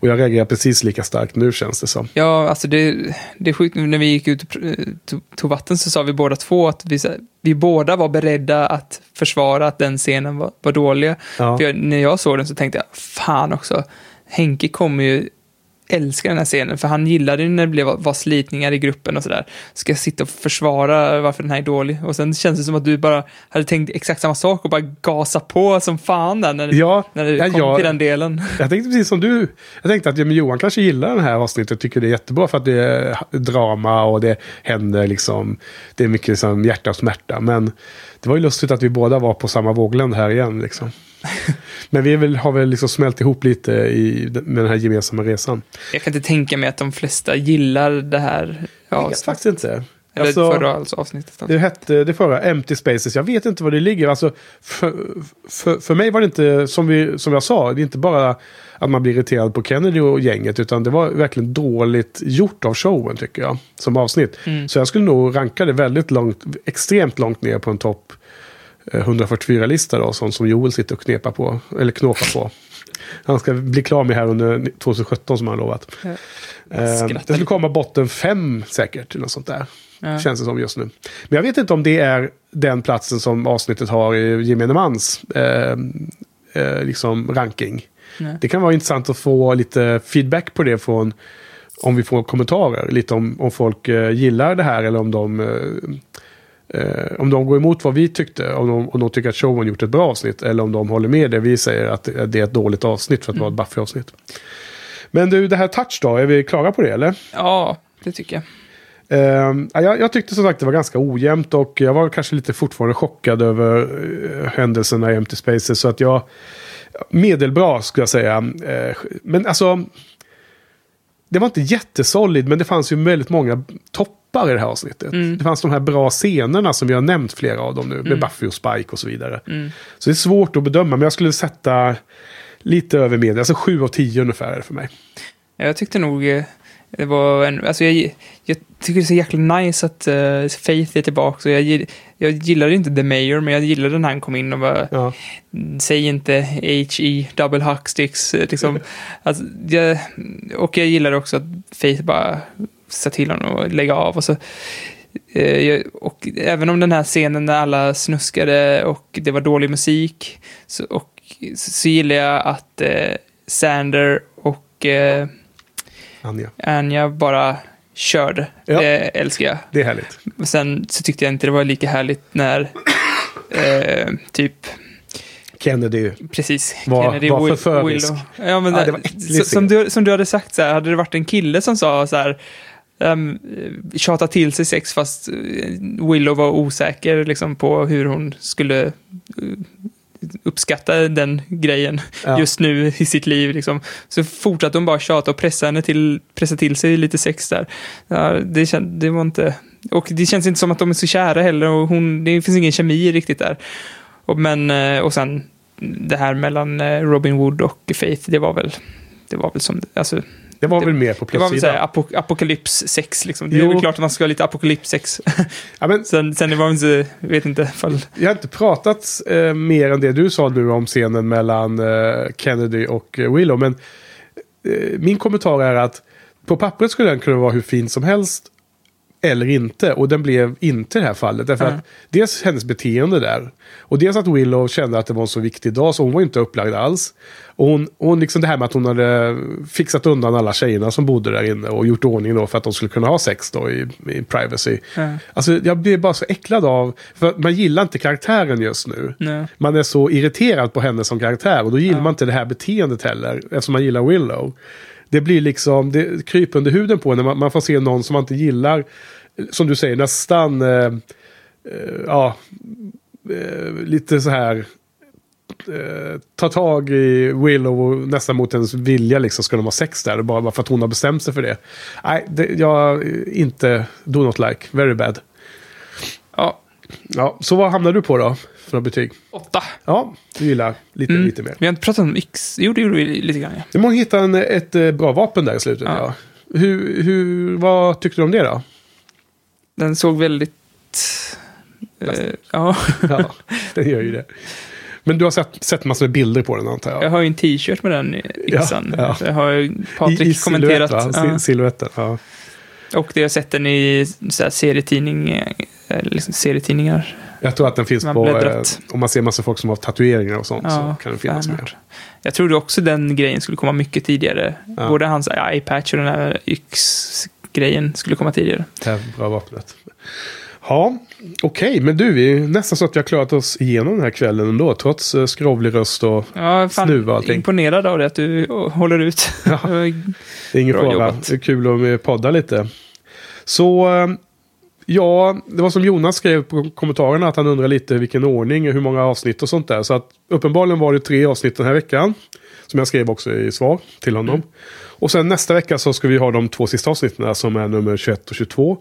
Och jag reagerar precis lika starkt nu känns det som. Ja, alltså det, det är sjukt. När vi gick ut och pr- tog, vatten så sa vi båda två att vi, vi båda var beredda att försvara att den scenen var, var dålig. Ja. För jag, när jag såg den så tänkte jag, fan också, Henke kommer ju älska den här scenen, för han gillade ju när det blev, var slitningar i gruppen och sådär. Ska jag sitta och försvara varför den här är dålig? Och sen känns det som att du bara hade tänkt exakt samma sak och bara gasa på som fan där när, Ja, när det ja, kom jag- till den delen. Jag tänkte precis som du. Jag tänkte att ja, men Johan kanske gillar det här avsnittet. Tycker det är jättebra för att det är drama och det händer liksom. Det är mycket liksom hjärta och smärta. Men det var ju lustigt att vi båda var på samma våglängd här igen. Liksom. Men vi väl, har väl liksom smält ihop lite i, med den här gemensamma resan. Jag kan inte tänka mig att de flesta gillar det här. Jag Ja, vet faktiskt inte. eller Alltså- förra alltså, avsnittet. Det hette det förra, Empty Spaces. Jag vet inte var det ligger. Alltså, för, för, för mig var det inte, som, vi, som jag sa, det är inte bara att man blir irriterad på Kennedy och gänget. Utan det var verkligen dåligt gjort av showen tycker jag. Som avsnitt. Så jag skulle nog ranka det väldigt långt, extremt långt ner på en topp 144-lista då. Sånt som Joel sitter och knepar på, eller knåpar på. Han ska bli klar med här under 2017 som han lovat. Eh, det skulle komma botten fem säkert, eller något sånt där. Ja. Känns det som just nu. Men jag vet inte om det är den platsen som avsnittet har i gemene mans eh, eh, liksom ranking. Nej. Det kan vara intressant att få lite feedback på det från om vi får kommentarer. Lite om, om folk eh, gillar det här eller om de, eh, om de går emot vad vi tyckte. Om de, om de tycker att showen gjort ett bra avsnitt. Eller om de håller med det vi säger att det är ett dåligt avsnitt för att vara ett Buffy-avsnitt. Men du, det här Touch då, är vi klara på det eller? Ja, det tycker jag. Ja, jag, jag tyckte som sagt det var ganska ojämnt och jag var kanske lite fortfarande chockad över uh, händelserna i Empty Spaces. Så att jag, medelbra skulle jag säga. Eh, men alltså, det var inte jättesolid men det fanns ju väldigt många toppar i det här avsnittet. Det fanns de här bra scenerna som vi har nämnt flera av dem nu. Med Buffy och Spike och så vidare. Så det är svårt att bedöma men jag skulle sätta lite över medel. Alltså 7 av 10 ungefär är det för mig. Ja, Jag tyckte nog eh, det var en, alltså jag, jag tycker det är så jäkla nice att uh, Faith är tillbaka. Så jag, jag gillade inte The Mayor, men jag gillade när han kom in och bara, Ja. säg inte H-E, double hucksticks. eh, Liksom. alltså, jag, och jag gillade också att Faith bara sa till honom att lägga av. Och så, eh, jag, och även om den här scenen när alla snuskade och det var dålig musik, så, och, så, så gillar jag att eh, Sander och eh, Anja. Anja bara körde. Ja. Det älskar jag. Det är härligt. Sen så tyckte jag inte det var lika härligt när eh, typ Kennedy. Precis. Var- Kennedy var Will- förförisk. Willow. Ja, men Ja, det, var som, du, som du hade sagt, så här, hade det varit en kille som sa så här, um, tjata till sig sex fast eh, Willow var osäker liksom, på hur hon skulle eh, uppskatta den grejen Ja. just nu i sitt liv. Liksom. Så fortsatte hon bara tjata och pressa henne till, pressa till sig lite sex där. Ja, det, känd, det var inte... Och det känns inte som att de är så kära heller och hon, det finns ingen kemi riktigt där. Och, men, eh, och sen det här mellan eh, Robin Wood och Faith, det var väl, det var väl som, alltså, Det var Det- väl mer på det var väl plussidan. apok apokalyps-sex liksom. Det är Jo. väl klart att man ska ha lite apokalyps-sex. Ja, men sen, sen det var inte, vet inte, fall, jag har inte pratat eh, mer än det du sa nu om scenen mellan eh, Kennedy och eh, Willow. Men eh, min kommentar är att på pappret skulle den kunna vara hur fin som helst. Eller inte. Och den blev inte i det här fallet. Därför Mm. att dels hennes beteende där. Och dels att Willow kände att det var en så viktig dag. Så hon var inte upplagd alls. Och hon, hon liksom det här med att hon hade fixat undan alla tjejerna som bodde där inne. Och gjort ordning då för att de skulle kunna ha sex då i, i privacy. Ja. Alltså jag blir bara så äcklad av. För man gillar inte karaktären just nu. nej. Man är så irriterad på henne som karaktär. Och då gillar man inte det här beteendet heller. Eftersom man gillar Willow. Det blir liksom, det kryper under huden på när man, man får se någon som man inte gillar. Som du säger, nästan, eh, eh, ja, eh, lite så här. Eh, ta tag i Willow och nästan mot hennes vilja liksom ska de ha sex där. Bara, för att hon har bestämt sig för det. Nej, det, jag eh, inte, do not like, very bad. Ja, Ja, så vad hamnar du på då? För några betyg? åtta. Ja, du gillar lite, Mm. lite mer. Vi har inte pratat om X. Jo, det gjorde vi lite grann. Ja. Du måste hitta en, ett eh, bra vapen där i slutet. Ja. Ja. Hur, hur, vad tyckte du om det då? Den såg väldigt... Eh, ja, Ja, den gör ju det. Men du har sett, sett massor med bilder på den antar jag? jag har ju en t-shirt med den yxan. Ja, ja. Jag har Patrik I, i kommenterat. silhuett, ja. Sil- Silhuetten, ja. Och det har jag sett den i så här, serietidning, eh, liksom serietidningar. Jag tror att den finns på... Eh, om man ser massa folk som har tatueringar och sånt så Ja, kan den finnas med. fanart. Jag trodde också den grejen skulle komma mycket tidigare. Ja. Både hans eye-patch och den här yx-grejen skulle komma tidigare. Det här bra vapnet. Ja, okej. men du, vi är nästan så att vi har klarat oss igenom den här kvällen ändå. Trots uh, skrovlig röst och Ja, fan, snuva och allting. imponerad av det att du håller ut. Ja. Det är ingen fara. Det är kul att podda lite. Så eh, ja, det var som Jonas skrev på kommentarerna att han undrar lite vilken ordning, hur många avsnitt och sånt där. Så att uppenbarligen var det tre avsnitt den här veckan. Som jag skrev också i svar till honom. Mm. Och sen nästa vecka så ska vi ha de två sista avsnitten som är nummer 21 och 22.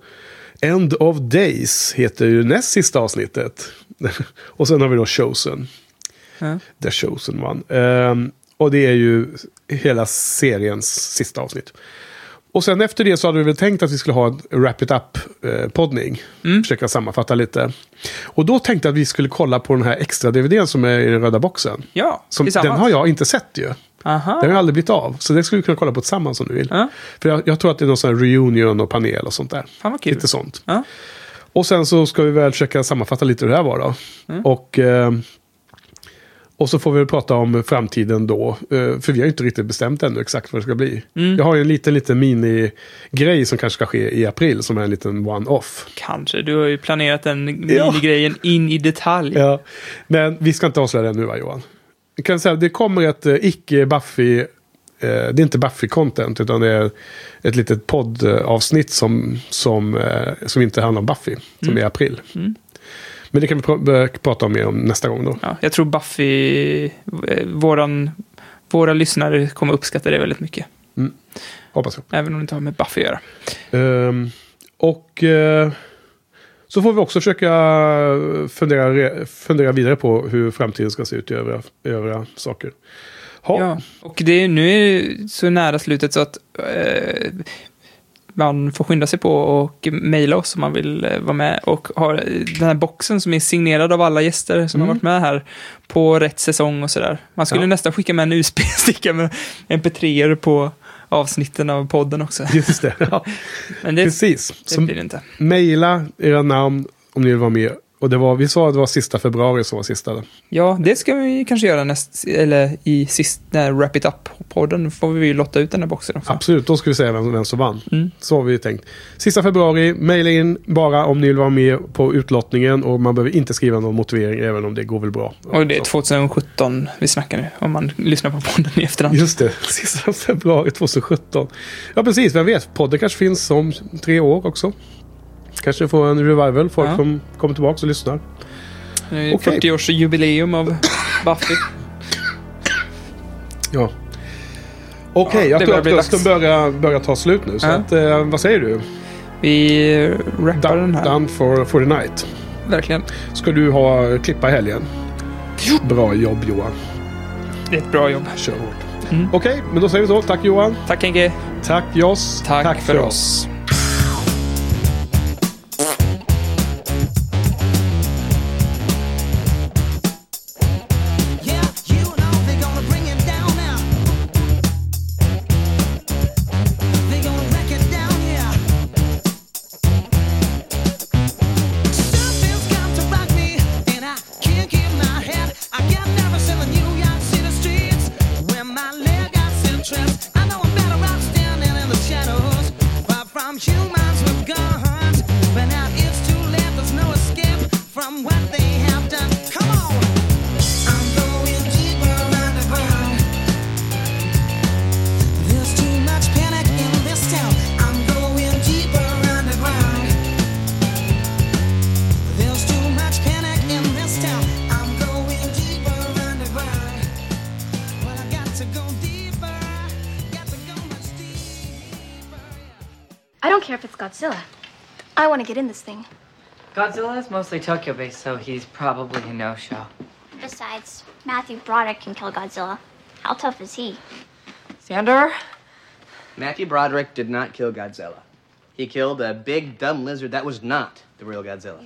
End of Days heter ju näst sista avsnittet. och sen har vi då Chosen. Ja. The Chosen One. Ehm, och det är ju hela seriens sista avsnitt. Och sen efter det så hade vi väl tänkt att vi skulle ha en Wrap It Up-poddning. Mm. Försöka sammanfatta lite. Och då tänkte jag att vi skulle kolla på den här extra DVDn som är i den röda boxen. Ja, Som, den har jag inte sett ju. Aha. Den har aldrig blivit av. Så det skulle vi kunna kolla på tillsammans om du vill. Ja. För jag, jag tror att det är någon sån här reunion och panel och sånt där. Fan vad kul. Lite sånt. Ja. Och sen så ska vi väl försöka sammanfatta lite hur det här var då. Mm. Och, eh, och så får vi prata om framtiden då. Eh, för vi har inte riktigt bestämt ännu exakt vad det ska bli. Mm. Jag har ju en liten, liten mini-grej som kanske ska ske i april. Som är en liten one-off. Kanske. Du har ju planerat den Ja. minigrejen in i detalj. Ja. Men vi ska inte avslöja det nu va Johan? Jag kan säga att det kommer ett eh, icke-Buffy eh, det är inte Buffy-content utan det är ett litet poddavsnitt som, som, som inte handlar om Buffy. Som Mm. är i april. Mm. Men det kan vi prata om mer om nästa gång då. Ja, jag tror Buffy, eh, våran, våra lyssnare kommer uppskatta det väldigt mycket. Hoppas jag. Även om det inte har med Buffy att göra. Ehm, och eh, så får vi också försöka fundera, fundera vidare på hur framtiden ska se ut i övriga, övriga saker. Ha. Ja, och det är, nu är det så nära slutet så att eh, man får skynda sig på och mejla oss om man vill eh, vara med. Och ha den här boxen som är signerad av alla gäster som Mm. har varit med här på rätt säsong och sådär. Man skulle Ja. nästan skicka med en USB-sticka med mp3 på avsnitten av podden också. Just det. Ja, Men det, precis. det blir det inte. mejla era namn om ni vill vara med. Och det var, vi sa att det var sista februari som var sista. Ja, det ska vi kanske göra näst, eller i sist, när Wrap It Up-podden får vi ju lotta ut den här boxen också. Absolut, då ska vi säga vem, vem som vann. Mm. Så har vi tänkt. Sista februari, mejla in bara om ni vill vara med på utlottningen. Och man behöver inte skriva någon motivering även om det går väl bra. Och det är Så. 2017 vi snackar nu, om man lyssnar på podden i efterhand. Just det, sista februari 2017. Ja, precis. Vem vet? Podden kanske finns om tre år också. Kanske får en revival. Folk Ja. som kommer tillbaka och lyssnar. Det är Okej. 40-årsjubileum av Buffy. Ja. Okej, Ja, jag tror att rösten börjar, börjar ta slut nu. Så Ja. att, eh, vad säger du? Vi rappar den här. Done for, for the night. Verkligen. Ska du ha klippa i helgen? Bra jobb Johan. Det är ett bra jobb. Kör hårt. Mm. Okej, men då säger vi så. Tack Johan. Tack Henke. Tack Joss. Tack, för oss. Yeah, get in this thing. Godzilla is mostly Tokyo based, so he's probably a no show. Besides, Matthew Broderick can kill Godzilla. How tough is he? Sander? Matthew Broderick did not kill Godzilla. He killed a big, dumb lizard that was not the real Godzilla.